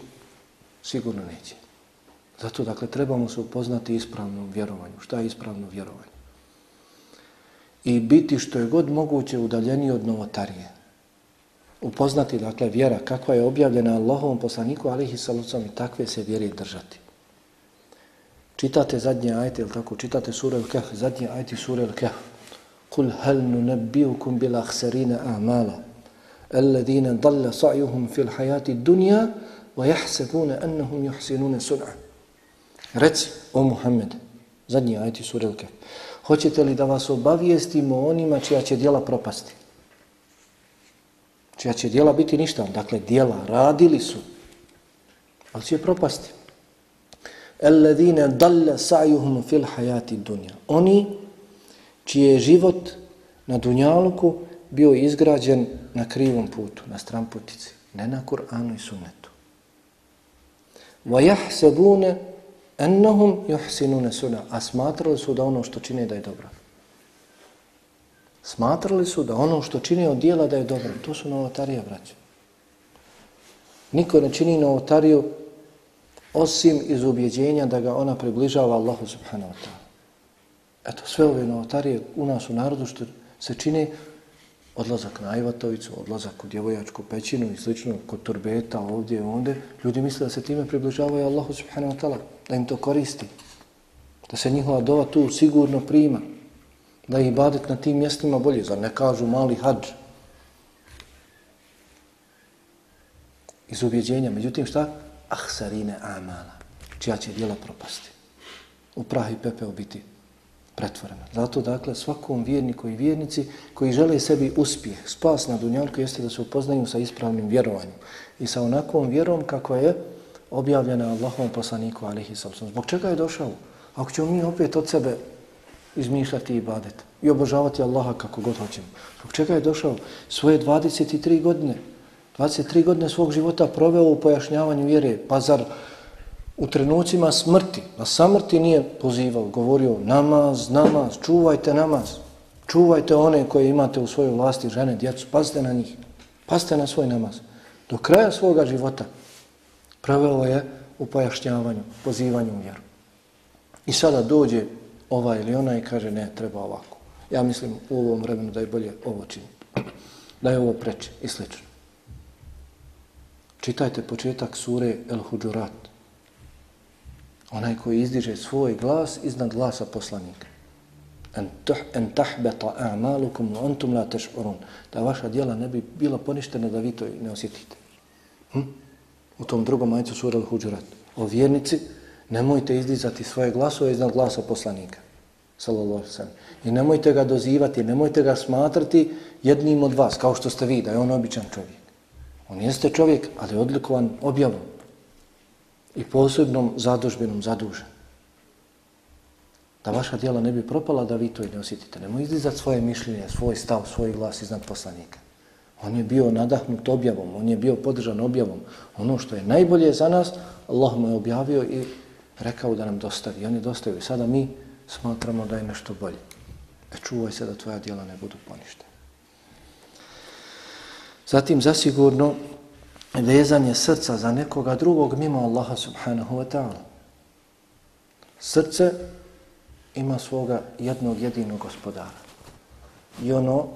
sigurno neće. Zato, dakle, trebamo se upoznati ispravnom vjerovanju. Šta je ispravno vjerovanje? I biti što je god moguće udaljeniji od novotarije. Upoznati, dakle, vjera kakva je objavljena Allahovom poslaniku, alihi salucom, i takve se vjeri držati. Čitate zadnje ajte, ili tako, čitate sura Al-Kahf, zadnje ajte sura Al-Kahf. Kul hal nunabbiukum bil ahsarina a'mala, alladine dalla sa'juhum fil hajati dunja, wa jahsebune annahum juhsinune sun'a. Reci, o Muhammed, zadnji ajti surilke, hoćete li da vas obavijestimo onima čija će djela propasti? Čija će djela biti ništa? Dakle, djela radili su, ali će propasti. Alladine dalle sa'juhum fil hajati dunja. Oni čiji je život na dunjalku bio izgrađen na krivom putu, na stramputici, ne na Kur'anu i sunnetu. وَيَحْسَبُونَ Ennahum yuhsinuna suna, a smatrali su da ono što čine da je dobro. Smatrali su da ono što čine od dijela da je dobro. To su novotarije, braće. Niko ne čini novotariju osim iz ubjeđenja da ga ona približava Allahu subhanahu wa ta'ala. Eto, sve ove novotarije u nas u narodu što se čine odlazak na Ajvatovicu, odlazak u djevojačku pećinu i slično, kod turbeta, ovdje i onde, ljudi misle da se time približavaju Allahu subhanahu wa ta'ala, da im to koristi, da se njihova dova tu sigurno prima, da ih badet na tim mjestima bolje, zar ne kažu mali hađ. Iz ubjeđenja, međutim šta? Ahsarine amala, čija će djela propasti. U prah i pepeo biti pretvorena. Zato, dakle, svakom vjerniku i vjernici koji žele sebi uspjeh, spas na dunjanku, jeste da se upoznaju sa ispravnim vjerovanjem i sa onakvom vjerom kako je objavljena Allahom poslaniku, alihi sallam. Zbog čega je došao? Ako ćemo mi opet od sebe izmišljati i badet i obožavati Allaha kako god hoćemo. Zbog čega je došao? Svoje 23 godine, 23 godine svog života proveo u pojašnjavanju vjere, pa zar u trenucima smrti, na samrti nije pozivao, govorio namaz, namaz, čuvajte namaz, čuvajte one koje imate u svojoj vlasti, žene, djecu, pazite na njih, pazite na svoj namaz. Do kraja svoga života proveo je u pojašnjavanju, pozivanju u vjeru. I sada dođe ova ili ona i kaže ne, treba ovako. Ja mislim u ovom vremenu da je bolje ovo činiti, da je ovo preče i slično. Čitajte početak sure El Huđurat, Onaj koji izdiže svoj glas iznad glasa poslanika. En tahbeta a'malukum wa antum la tash'urun. Da vaša djela ne bi bila poništena da vi to ne osjetite. Hm? U tom drugom majcu sura El Huđurat. O vjernici, nemojte izdizati svoje glasove iznad glasa poslanika. Sallallahu sallam. I nemojte ga dozivati, nemojte ga smatrati jednim od vas, kao što ste vi, da je on običan čovjek. On jeste čovjek, ali je odlikovan objavom i posebnom zadužbenom zadužen. Da vaša djela ne bi propala, da vi to i ne osjetite. Nemo izdizat svoje mišljenje, svoj stav, svoj glas iznad poslanika. On je bio nadahnut objavom, on je bio podržan objavom. Ono što je najbolje za nas, Allah mu je objavio i rekao da nam dostavi. On je dostavio. I sada mi smatramo da je nešto bolje. E čuvaj se da tvoja djela ne budu poništena. Zatim, zasigurno, vezanje srca za nekoga drugog mimo Allaha subhanahu wa ta'ala. Srce ima svoga jednog jedinog gospodara. I ono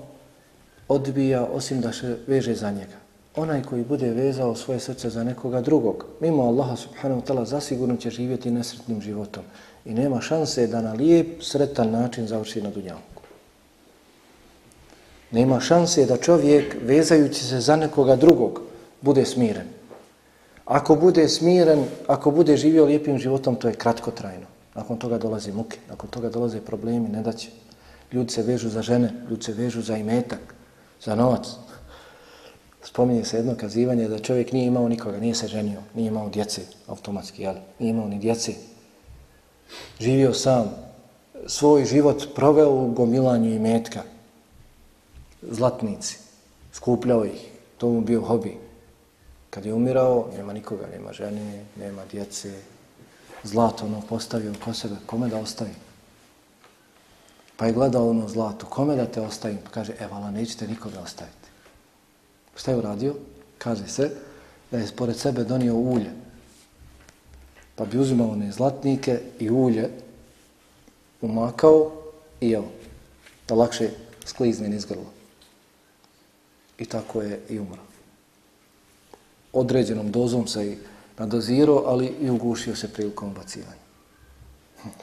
odbija osim da se veže za njega. Onaj koji bude vezao svoje srce za nekoga drugog, mimo Allaha subhanahu wa ta'ala, zasigurno će živjeti nesretnim životom. I nema šanse da na lijep, sretan način završi na dunjavu. Nema šanse da čovjek, vezajući se za nekoga drugog, bude smiren. Ako bude smiren, ako bude živio lijepim životom, to je kratkotrajno. Nakon toga dolaze muke, nakon toga dolaze problemi, ne. Ljudi se vežu za žene, ljudi se vežu za imetak, za novac. Spominje se jedno kazivanje da čovjek nije imao nikoga, nije se ženio, nije imao djece, automatski, jel? Nije imao ni djece. Živio sam, svoj život proveo u gomilanju imetka, zlatnici, skupljao ih, to mu bio hobi. Kad je umirao, nema nikoga, nema žene, nema djece, zlato ono postavio ko sebe, kome da ostavi? Pa je gledao ono zlato, kome da te ostavim? Pa kaže, e, vala, nećete nikoga ostaviti. Šta je uradio? Kaže se da je pored sebe donio ulje. Pa bi uzimao one zlatnike i ulje, umakao i evo, da lakše sklizne niz grlo. I tako je i umro. Određenom dozom se i nadozirao, ali i ugušio se prilikom bacivanja.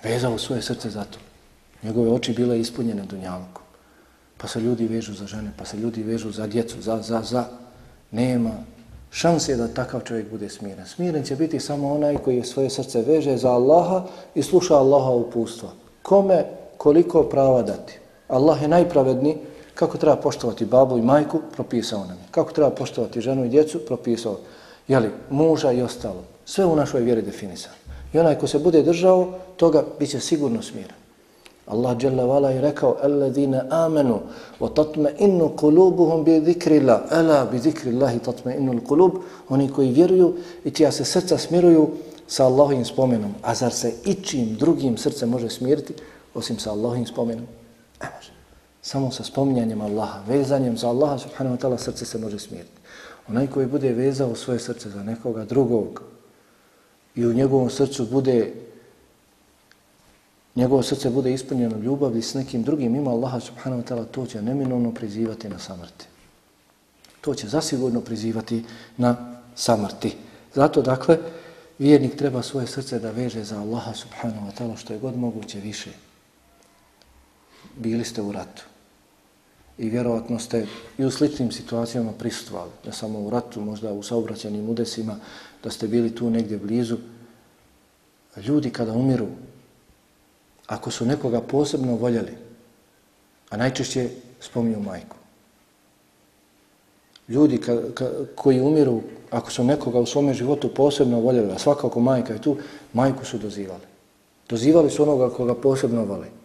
Vezao svoje srce za to. Njegove oči bile ispunjene dunjalkom. Pa se ljudi vežu za žene, pa se ljudi vežu za djecu, za, za, za. Nema šanse da takav čovjek bude smiren. Smiren će biti samo onaj koji svoje srce veže za Allaha i sluša Allaha upustva. Kome koliko prava dati? Allah je najpravedniji kako treba poštovati babu i majku, propisao nam je. Kako treba poštovati ženu i djecu, propisao. Jeli, muža i ostalo. Sve u našoj vjeri definisano. I onaj ko se bude držao, toga bit će sigurno smiren. Allah dželle Vala je rekao Alladine amanu wa tatma'innu qulubuhum kulubuhum bi zikri ala bi zikrillah tatma'innu tatme kulub oni koji vjeruju i čija se srca smiruju sa Allahovim spomenom a zar se ičim drugim srce može smiriti osim sa Allahovim spomenom ne može samo sa spominjanjem Allaha vezanjem za Allaha subhanahu wa ta'ala srce se može smiriti onaj koji bude vezao svoje srce za nekoga drugog i u njegovom srcu bude njegovo srce bude ispunjeno ljubavi s nekim drugim ima Allaha subhanahu wa ta'ala, to će neminovno prizivati na samrti. To će zasigurno prizivati na samrti. Zato, dakle, vjernik treba svoje srce da veže za Allaha subhanahu wa ta'ala što je god moguće više. Bili ste u ratu. I vjerovatno ste i u sličnim situacijama prisustvali. Ne samo u ratu, možda u saobraćenim udesima, da ste bili tu negdje blizu. Ljudi kada umiru, ako su nekoga posebno voljeli, a najčešće spominju majku. Ljudi ka, ka, koji umiru, ako su nekoga u svome životu posebno voljeli, a svakako majka je tu, majku su dozivali. Dozivali su onoga koga posebno vole.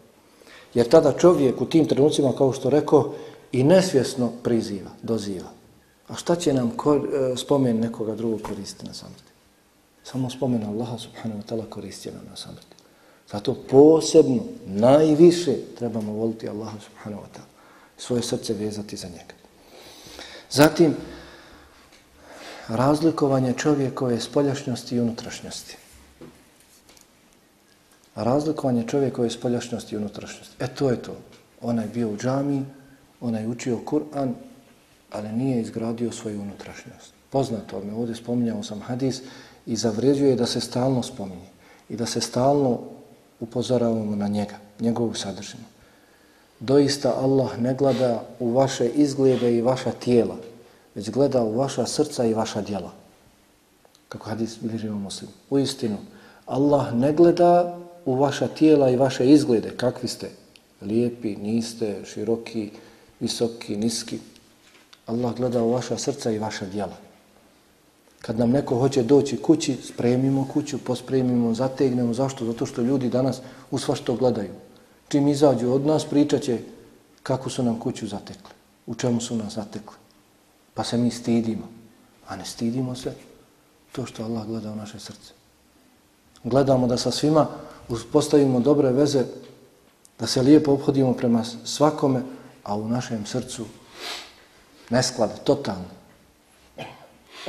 Jer tada čovjek u tim trenucima, kao što rekao, i nesvjesno priziva, doziva. A šta će nam kor, e, spomen nekoga drugog koristiti na samrti? Samo spomen Allaha subhanahu wa ta'ala koristi na samrti. Zato posebno, najviše trebamo voliti Allaha subhanahu wa ta'ala. Svoje srce vezati za njega. Zatim, razlikovanje čovjekove spoljašnjosti i unutrašnjosti. Razlikovanje čovjekove spoljašnjosti i unutrašnjosti. E to je to. Ona je bio u džami, ona je učio Kur'an, ali nije izgradio svoju unutrašnjost. Poznato me, ovdje spominjao sam hadis i zavređuje da se stalno spominje i da se stalno upozoravamo na njega, njegovu sadržinu. Doista Allah ne gleda u vaše izglede i vaša tijela, već gleda u vaša srca i vaša djela. Kako hadis bližimo muslim. U istinu, Allah ne gleda u vaša tijela i vaše izglede, kakvi ste, lijepi, niste, široki, visoki, niski. Allah gleda u vaša srca i vaša djela. Kad nam neko hoće doći kući, spremimo kuću, pospremimo, zategnemo. Zašto? Zato što ljudi danas u svašto gledaju. Čim izađu od nas, pričat će kako su nam kuću zatekli, u čemu su nas zatekli. Pa se mi stidimo. A ne stidimo se to što Allah gleda u naše srce. Gledamo da sa svima uspostavimo dobre veze, da se lijepo obhodimo prema svakome, a u našem srcu nesklad, totalno.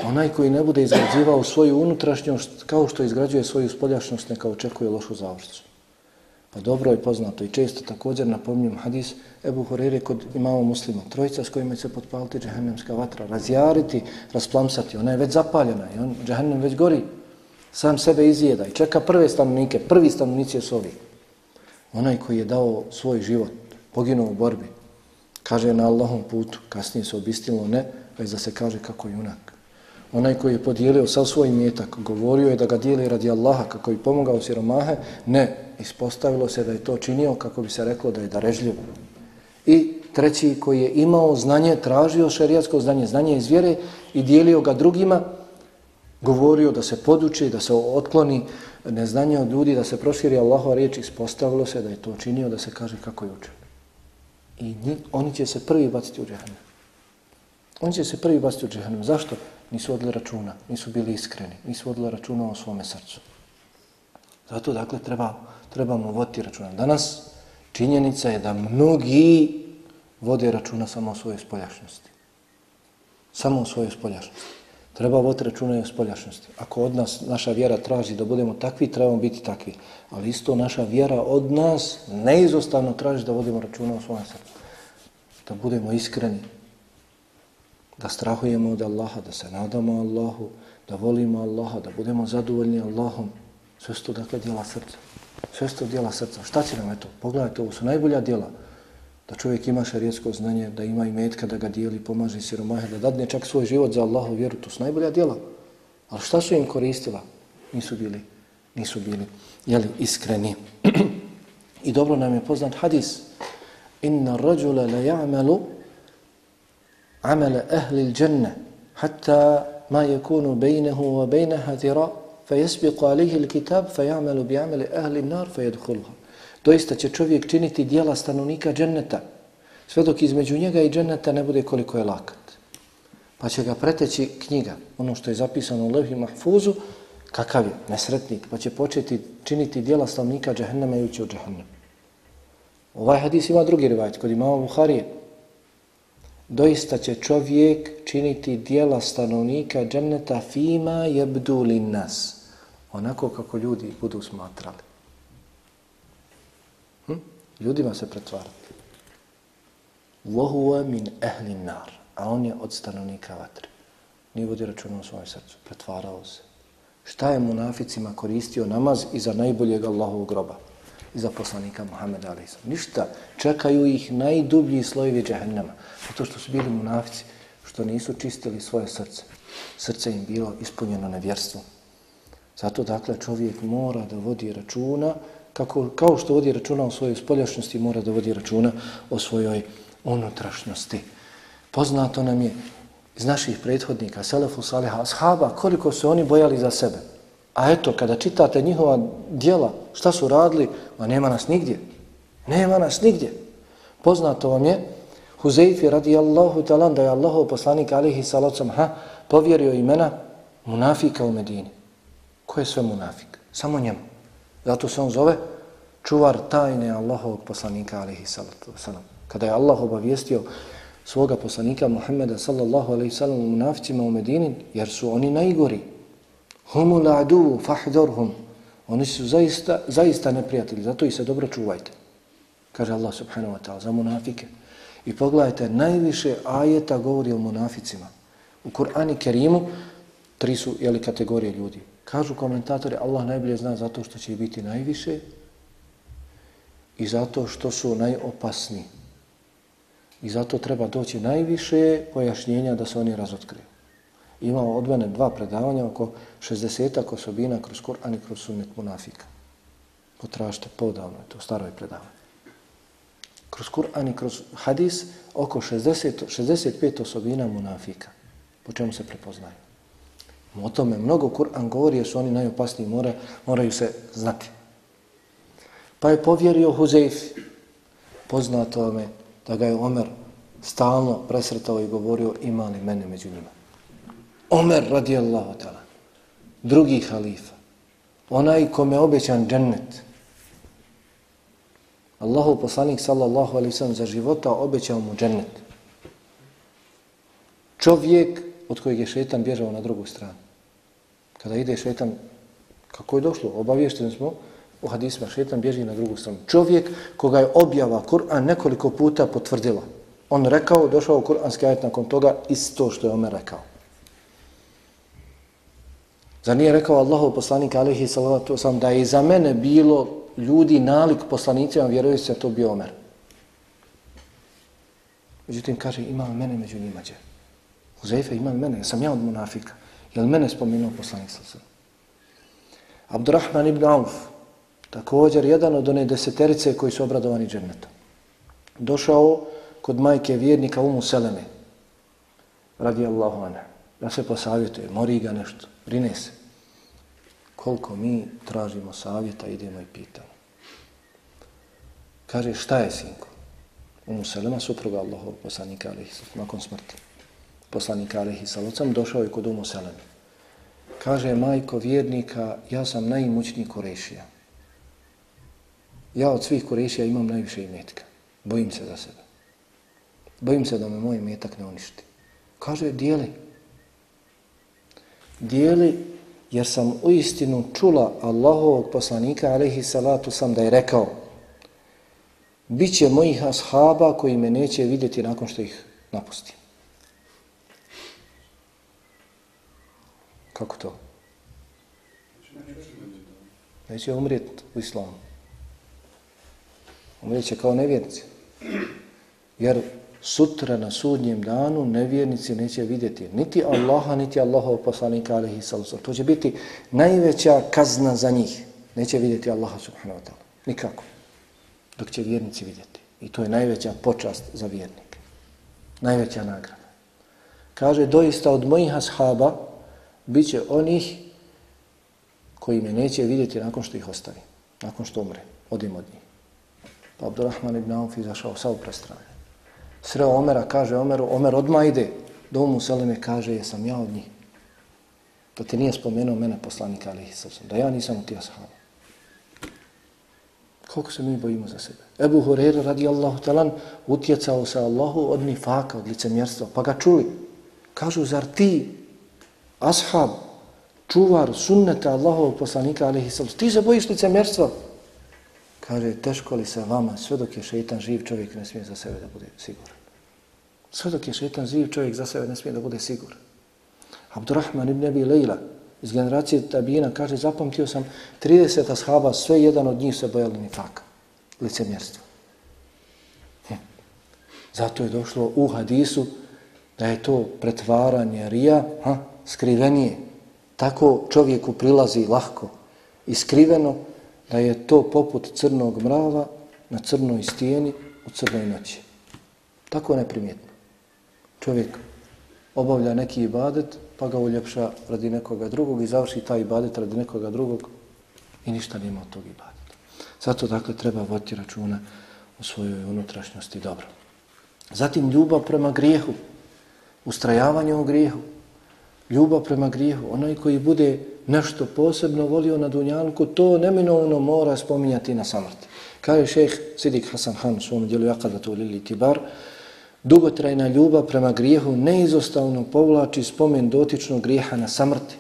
Onaj koji ne bude izgrađivao svoju unutrašnjost kao što izgrađuje svoju spoljašnjost, neka očekuje lošu završnicu. Pa dobro je poznato i često također napominjem hadis Ebu Horeire kod imamo muslima. Trojica s kojima će potpaliti džehennemska vatra, razjariti, rasplamsati. Ona je već zapaljena i on, džehennem već gori. Sam sebe izjeda i čeka prve stanovnike. Prvi stanovnici su ovi. Onaj koji je dao svoj život, poginuo u borbi, kaže na Allahom putu, kasnije se obistilo ne, već da se kaže kako junak. Onaj koji je podijelio sav svoj mjetak, govorio je da ga dijeli radi Allaha kako bi pomogao siromahe, ne, ispostavilo se da je to činio kako bi se reklo da je darežljiv. I treći koji je imao znanje, tražio šerijatsko znanje, znanje iz vjere i dijelio ga drugima, govorio da se poduči, da se otkloni neznanje od ljudi, da se proširi Allahova riječ, ispostavilo se da je to činio, da se kaže kako je učen. I njih, oni će se prvi baciti u džehennem. Oni će se prvi baciti u džehennem. Zašto? nisu odli računa, nisu bili iskreni, nisu odli računa o svome srcu. Zato, dakle, treba, trebamo voditi računa. Danas Činjenica je da mnogi vode računa samo o svojoj spoljašnosti. Samo o svojoj spoljašnosti. Treba voditi računa i o spoljašnosti. Ako od nas naša vjera traži da budemo takvi, trebamo biti takvi. Ali isto naša vjera od nas neizostavno traži da vodimo računa o svojom srcu. Da budemo iskreni. Da strahujemo od Allaha, da se nadamo Allahu, da volimo Allaha, da budemo zadovoljni Allahom. Sve su to dakle djela srca. Sve su to djela srca. Šta će nam eto? Pogledajte, ovo su najbolja djela da čovjek ima šarijetsko znanje, da ima i metka, da ga dijeli, pomaže siromahe, da dadne čak svoj život za Allahu vjeru, to su najbolja djela. Ali šta su im koristila? Nisu bili, nisu bili, jeli, iskreni. (clears throat) I dobro nam je poznat hadis. Inna rađula la ja'malu amala ahli l-đenne hatta ma yakunu bejnehu wa bejneha zira fa jesbiku alihi l-kitab fa ja'malu bi amali ahli nar fa jedhulha doista će čovjek činiti dijela stanovnika dženneta, sve dok između njega i dženneta ne bude koliko je lakat. Pa će ga preteći knjiga, ono što je zapisano u Levhi Mahfuzu, kakav je, nesretnik, pa će početi činiti dijela stanovnika džehennama i ući u džehennem. Ovaj hadis ima drugi rivajt, kod imama Buharije. Doista će čovjek činiti dijela stanovnika dženneta fima jebdu linnas. Onako kako ljudi budu smatrali ljudima se pretvarati. Vohuva min ehli nar, a on je od stanovnika vatre. Nije vodi računa u svojem srcu, pretvarao se. Šta je munaficima koristio namaz i za najboljeg Allahovog groba? I za poslanika Muhammeda a.s. Ništa, čekaju ih najdublji slojevi džahennama. Zato što su bili munafici, što nisu čistili svoje srce. Srce im bilo ispunjeno nevjerstvom. Zato dakle čovjek mora da vodi računa kako, kao što vodi računa o svojoj spoljašnjosti, mora da vodi računa o svojoj unutrašnjosti. Poznato nam je iz naših prethodnika, Selefu Saliha, ashaba, koliko su oni bojali za sebe. A eto, kada čitate njihova dijela, šta su radili, a nema nas nigdje. Nema nas nigdje. Poznato vam je, Huzeyfi radijallahu talan, da je Allahov poslanik alihi salacom, ha, povjerio imena munafika u Medini. Ko je sve munafik? Samo njemu. Zato se on zove čuvar tajne Allahovog poslanika alihi salatu wasalam. Kada je Allah obavijestio svoga poslanika Muhammeda sallallahu alaihi sallam u munaficima u Medini, jer su oni najgori. Humu la'du fahdorhum. Oni su zaista, zaista neprijatelji, zato i se dobro čuvajte. Kaže Allah subhanahu wa ta'ala za munafike. I pogledajte, najviše ajeta govori o munaficima. U Kur'ani Kerimu tri su jeli, kategorije ljudi. Kažu komentatori, Allah najbolje zna zato što će biti najviše i zato što su najopasni. I zato treba doći najviše pojašnjenja da se oni razotkriju. Imamo od mene dva predavanja oko 60 osobina kroz Kur'an i kroz sunnet munafika. Potražite, podavno je to, staroj predavanje. Kroz Kur'an i kroz hadis oko 60, 65 osobina munafika. Po čemu se prepoznaju? O tome mnogo Kur'an govori jer su oni najopasniji, mora, moraju se znati. Pa je povjerio Huzeyfi, poznato me da ga je Omer stalno presretao i govorio ima li mene među njima. Omer radijallahu ta'ala, drugi halifa, onaj kome obećan džennet. Allahu poslanik sallallahu alaihi sallam za života obećao mu džennet. Čovjek od kojeg je šetan bježao na drugu stranu kada ide šetan, kako je došlo, obavješteni smo u hadisma, šetan bježi na drugu stranu. Čovjek koga je objava Kur'an nekoliko puta potvrdila. On rekao, došao u Kur'anski ajet nakon toga isto što je Omer rekao. Zar nije rekao Allahov poslanik alihi salatu sam da je za mene bilo ljudi nalik poslanicima vjeruju se to bio Omer. Međutim, kaže, ima mene među njima dje. Uzeife, ima mene, sam ja od munafika. Je li mene spomenuo poslanik sa? Abdurrahman ibn Auf, također jedan od one deseterice koji su obradovani džennetom. Došao kod majke vjernika Umu Seleme, radi Allahu ana, da se posavjetuje, mori ga nešto, brine se. Koliko mi tražimo savjeta, idemo i pitamo. Kaže, šta je sinko? Umu Selema, supruga Allahov poslanika, ali nakon smrti poslanika Alehi Salocam, došao je kod Umu Kaže, majko vjernika, ja sam najimućniji Korešija. ja od svih kurešija imam najviše imetka. Bojim se za sebe. Bojim se da me moj imetak ne uništi. Kaže, dijeli. Dijeli jer sam u istinu čula Allahovog poslanika, alaihi salatu sam, da je rekao Biće mojih ashaba koji me neće vidjeti nakon što ih napustim. Kako to? Neće umrijeti u islamu. Umrijeće kao nevjernici. Jer sutra na sudnjem danu nevjernici neće vidjeti niti Allaha, niti Allahov poslanika, alaihi sallam. To će biti najveća kazna za njih. Neće vidjeti Allaha subhanahu wa ta'ala. Nikako. Dok će vjernici vidjeti. I to je najveća počast za vjernike. Najveća nagrada. Kaže, doista od mojih ashaba bit će onih koji me neće vidjeti nakon što ih ostavi. Nakon što umre. Odim od njih. Pa Abdurrahman ibn Auf izašao sa uprestrane. Sreo Omera, kaže Omeru, Omer odmah ide Domu Seleme, kaže, jesam ja od njih. Da ti nije spomenuo mene poslanika, ali da ja nisam od tija sahaba. Koliko se mi bojimo za sebe? Ebu Hureyre radi Allahu talan utjecao se Allahu od nifaka, od licemjerstva. Pa ga čuli. Kažu, zar ti, ashab, čuvar sunneta Allahovog poslanika, alaihi sallam, ti se bojiš licemjerstva? Kaže, teško li se vama, sve dok je šeitan živ, čovjek ne smije za sebe da bude siguran. Sve dok je šeitan živ, čovjek za sebe ne smije da bude siguran. Abdurrahman ibn Abi Lejla iz generacije Tabina kaže, zapamtio sam 30 ashaba, sve jedan od njih se bojali nifaka, licemjerstva. Hm. Zato je došlo u hadisu da je to pretvaranje rija, ha, skrivenije. Tako čovjeku prilazi lahko i skriveno da je to poput crnog mrava na crnoj stijeni u crnoj noći. Tako neprimjetno. Čovjek obavlja neki ibadet, pa ga uljepša radi nekoga drugog i završi taj ibadet radi nekoga drugog i ništa nema od tog ibadeta. Zato dakle treba voditi računa u svojoj unutrašnjosti dobro. Zatim ljubav prema grijehu, ustrajavanje u grijehu, ljubav prema grijehu, onaj koji bude nešto posebno volio na dunjanku, to neminovno mora spominjati na samrti. Kao je šejh Sidik Hasan Han u svom dijelu Jakadatu Lili Tibar, dugotrajna ljubav prema grijehu neizostavno povlači spomen dotičnog grijeha na samrti.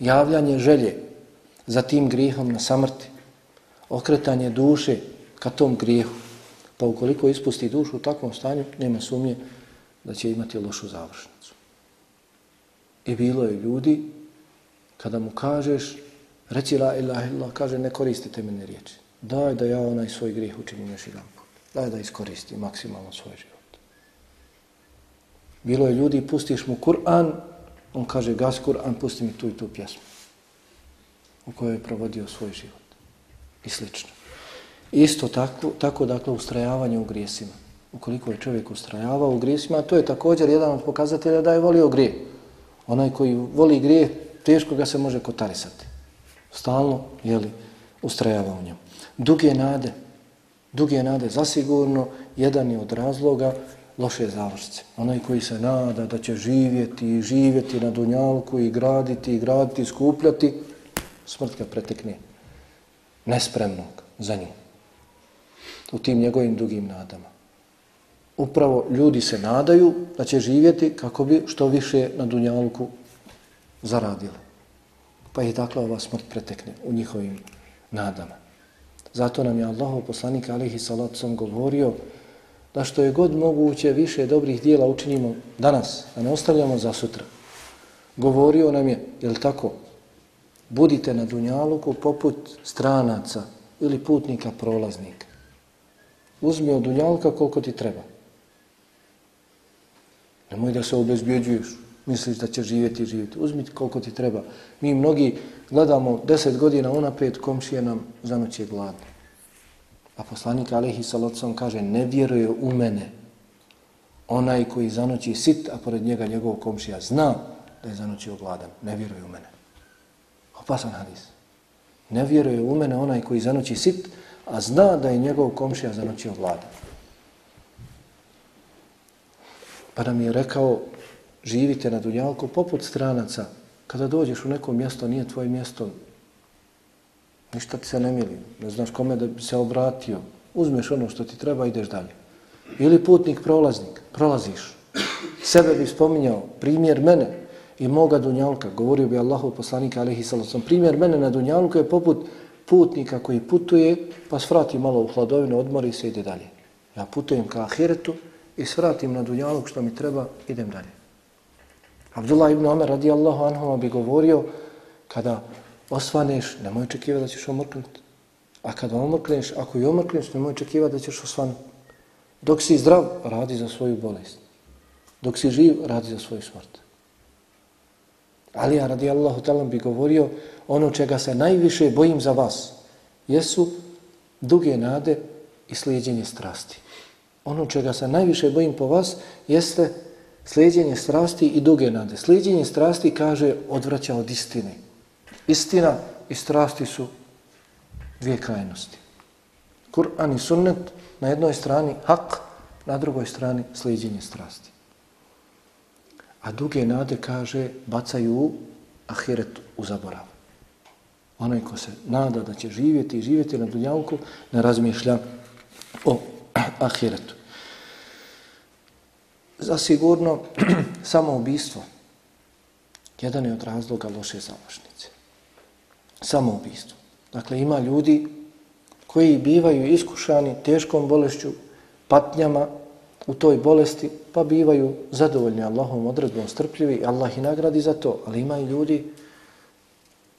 Javljanje želje za tim grijehom na samrti. Okretanje duše ka tom grijehu. Pa ukoliko ispusti dušu u takvom stanju, nema sumnje da će imati lošu završnicu. I bilo je ljudi kada mu kažeš, reci la ilaha illallah, kaže ne koristite mene riječi. Daj da ja onaj svoj grijeh učinim još jedan put. Daj da iskoristi maksimalno svoj život. Bilo je ljudi, pustiš mu Kur'an, on kaže, gas Kur'an, pusti mi tu i tu pjesmu u kojoj je provodio svoj život. I slično. Isto tako, tako dakle, ustrajavanje u grijesima. Ukoliko je čovjek ustrajavao u grijesima, to je također jedan od pokazatelja da je volio grije. Onaj koji voli grije, teško ga se može kotarisati. Stalno, jeli, ustrajava u njemu. Duge nade, duge nade, zasigurno, jedan je od razloga loše završce. Onaj koji se nada da će živjeti i živjeti na dunjalku i graditi i graditi, i skupljati, smrt ga pretekne nespremnog za nju. U tim njegovim dugim nadama. Upravo ljudi se nadaju da će živjeti kako bi što više na dunjalku zaradili. Pa je dakle ova smrt pretekne u njihovim nadama. Zato nam je Allah poslanik alihi salacom govorio da što je god moguće više dobrih dijela učinimo danas, a ne ostavljamo za sutra. Govorio nam je, je tako, budite na dunjaluku poput stranaca ili putnika prolaznika. Uzmi od dunjalka koliko ti treba. Nemoj da se obezbjeđuješ misliš da će živjeti i živjeti. Uzmi koliko ti treba. Mi mnogi gledamo deset godina unaprijed, komšije nam za noć je gladno. A poslanik Alehi Salocom kaže, ne vjeruje u mene onaj koji za noć je sit, a pored njega njegov komšija zna da je za noć je gladan. Ne vjeruje u mene. Opasan hadis. Ne vjeruje u mene onaj koji za noć je sit, a zna da je njegov komšija za noć je ogladan. Pa nam je rekao, živite na dunjalku poput stranaca. Kada dođeš u neko mjesto, nije tvoje mjesto, Ništa ti se ne mili, ne znaš kome da bi se obratio. Uzmeš ono što ti treba, ideš dalje. Ili putnik, prolaznik, prolaziš. Sebe bi spominjao, primjer mene i moga Dunjalka, govorio bi Allahu poslanika, alaihi sallam, primjer mene na Dunjalku je poput putnika koji putuje, pa svrati malo u hladovinu, odmori se i ide dalje. Ja putujem ka ahiretu i svratim na dunjalog što mi treba, idem dalje. Abdullah ibn Omer radijallahu anhu bi govorio kada osvaneš, nemoj očekivati da ćeš omrknuti. A kada omrkneš, ako i omrkneš, nemoj očekivati da ćeš osvanuti. Dok si zdrav, radi za svoju bolest. Dok si živ, radi za svoju smrt. Ali ja radijallahu talam bi govorio ono čega se najviše bojim za vas jesu duge nade i slijedjenje strasti. Ono čega se najviše bojim po vas jeste slijedjenje strasti i duge nade. Slijedjenje strasti kaže odvraća od istine. Istina i strasti su dvije krajnosti. Kur'an i sunnet na jednoj strani hak, na drugoj strani slijedjenje strasti. A duge nade kaže bacaju ahiret u zaborav. Onaj ko se nada da će živjeti i živjeti na dunjavku ne razmišlja o ahiretu. Zasigurno, (clears throat) samoubistvo. jedan je od razloga loše založnice. Samoubistvo. Dakle, ima ljudi koji bivaju iskušani teškom bolešću, patnjama u toj bolesti, pa bivaju zadovoljni Allahom odredbom strpljivi, Allah i nagradi za to. Ali ima i ljudi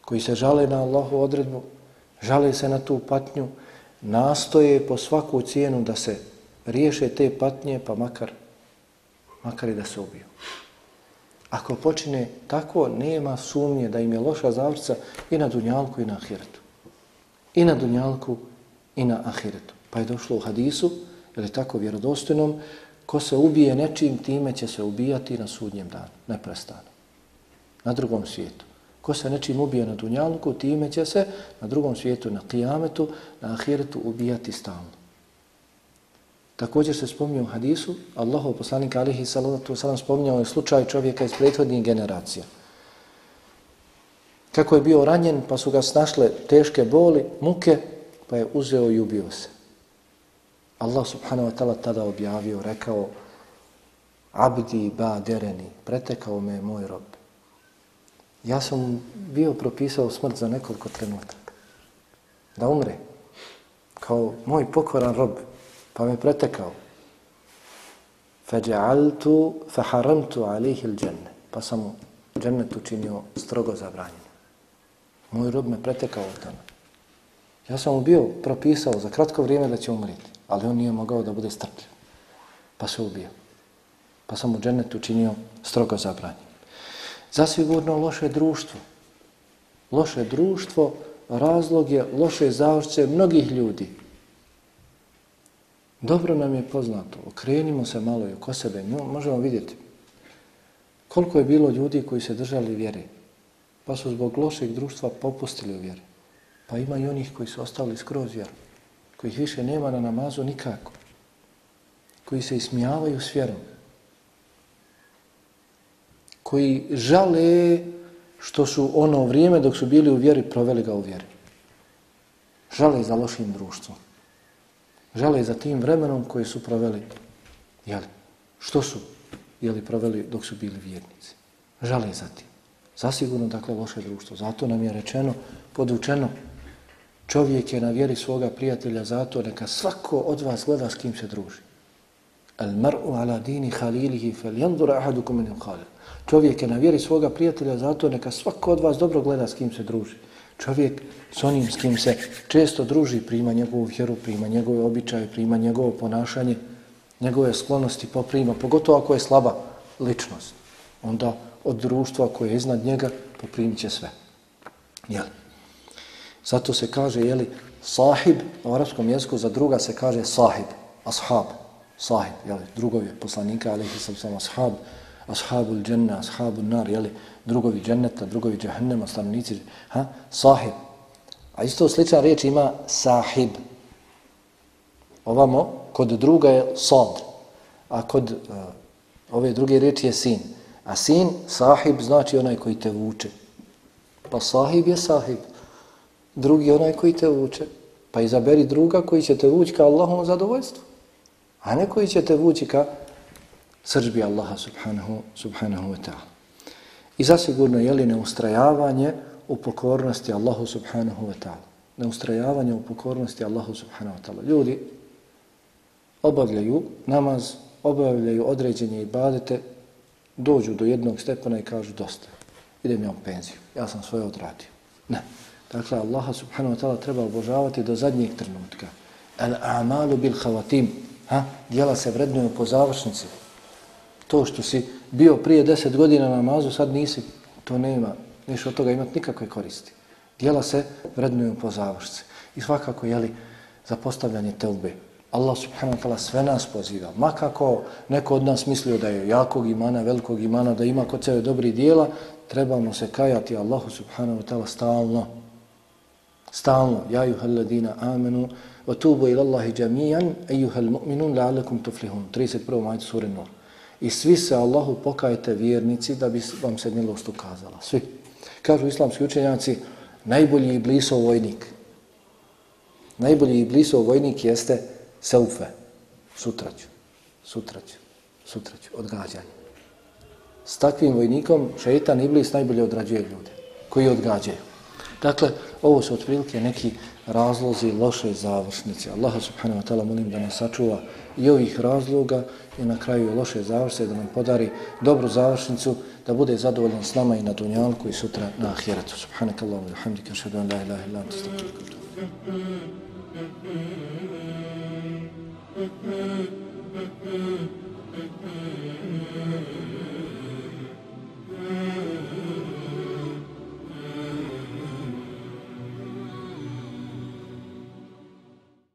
koji se žale na Allahu odredbu, žale se na tu patnju, nastoje po svaku cijenu da se riješe te patnje, pa makar makar i da se ubiju. Ako počine tako, nema sumnje da im je loša zavrca i na dunjalku i na ahiretu. I na dunjalku i na ahiretu. Pa je došlo u hadisu, ili tako vjerodostojnom, ko se ubije nečim, time će se ubijati na sudnjem danu, neprestano. Na drugom svijetu. Ko se nečim ubije na dunjalku, time će se na drugom svijetu, na kijametu, na ahiretu ubijati stalno. Također se spominje u hadisu, Allahov poslanik alihi salatu wasalam spominjao je slučaj čovjeka iz prethodnih generacija. Kako je bio ranjen, pa su ga snašle teške boli, muke, pa je uzeo i ubio se. Allah subhanahu wa ta'ala tada objavio, rekao, abdi ba dereni, pretekao me moj rob. Ja sam bio propisao smrt za nekoliko trenutaka. Da umre. Kao moj pokoran rob pa me pretekao. Faja'altu faharamtu alihi l-đenne. Pa sam mu džennet učinio strogo zabranjeno. Moj rob me pretekao od tamo. Ja sam mu bio propisao za kratko vrijeme da će umriti, ali on nije mogao da bude strpljiv. Pa se ubio. Pa sam mu džennet učinio strogo zabranjeno. Zasigurno loše društvo. Loše društvo razlog je loše zavrće mnogih ljudi. Dobro nam je poznato, okrenimo se malo i oko sebe, možemo vidjeti koliko je bilo ljudi koji se držali vjere, pa su zbog lošeg društva popustili u vjeri. Pa ima i onih koji su ostali skroz vjeru, kojih više nema na namazu nikako, koji se ismijavaju s vjerom, koji žale što su ono vrijeme dok su bili u vjeri proveli ga u vjeri. Žale za lošim društvom Žale za tim vremenom koje su proveli. Jeli? Što su jeli, proveli dok su bili vjernici? Žale za tim. Zasigurno dakle loše društvo. Zato nam je rečeno, podučeno, čovjek je na vjeri svoga prijatelja zato neka svako od vas gleda s kim se druži. Al mar'u ala dini khalilihi fel jandura ahadukum min halil. Čovjek je na vjeri svoga prijatelja zato neka svako od vas dobro gleda s kim se druži. Čovjek s onim s kim se često druži, prima njegovu vjeru, prima njegove običaje, prima njegovo ponašanje, njegove sklonosti poprima, pogotovo ako je slaba ličnost. Onda od društva koje je iznad njega poprimit će sve. Jel? Zato se kaže, jeli, sahib, u arapskom jeziku za druga se kaže sahib, ashab, sahib, jeli, drugovi poslanika, ali sam sam ashab, ashabul dženna, ashabul nar, jeli, drugovi dženneta, drugovi džahennema, stanovnici, ha, sahib. A isto slična riječ ima sahib. Ovamo, kod druga je sad, a kod uh, ove druge riječi je sin. A sin, sahib, znači onaj koji te vuče. Pa sahib je sahib. drugi onaj koji te vuče. Pa izaberi druga koji će te vući ka Allahom zadovoljstvu. A ne koji će te vući ka sržbi Allaha subhanahu, subhanahu wa ta'ala. I zasigurno je li neustrajavanje u pokornosti Allahu subhanahu wa ta'ala. Neustrajavanje u pokornosti Allahu subhanahu wa ta'ala. Ljudi obavljaju namaz, obavljaju određenje ibadete, dođu do jednog stepena i kažu dosta, idem ja u penziju, ja sam svoje odradio. Ne. Dakle, Allaha subhanahu wa ta'ala treba obožavati do zadnjeg trenutka. El a'malu bil havatim. Ha? Dijela se vrednuju po završnici. To što si bio prije deset godina na namazu, sad nisi, to nema. Neš od toga imati nikakve koristi. Dijela se vrednuju po završci. I svakako, jeli, za postavljanje telbe. Allah subhanahu wa ta'ala sve nas poziva. Makako neko od nas mislio da je jakog imana, velikog imana, da ima kod sebe dobri dijela, trebamo se kajati Allahu subhanahu wa ta'ala stalno. Stalno. Ja juhal ladina amenu, wa tubu ila Allahi jamijan, ejuhal mu'minun, la'alakum tuflihun. 31. majtu sura Nur. I svi se Allahu pokajete vjernici da bi vam se milost ukazala. Svi. Kažu islamski učenjaci, najbolji iblisov vojnik. Najbolji iblisov vojnik jeste Seufe, sutra ću, sutra ću, sutra ću, odgađanje. S takvim vojnikom šeitan Iblis najbolje odrađuje ljude koji odgađaju. Dakle, ovo su otprilike neki razlozi loše završnice. Allah subhanahu wa ta'ala molim da nas sačuva i ovih razloga i na kraju loše završnice, da nam podari dobru završnicu, da bude zadovoljan s nama i na dunjalku i sutra na ahiretu. Subhanakallahu wa hamdika, šadu an la ilaha illa anta astaghfiruka wa atubu Mm-hmm.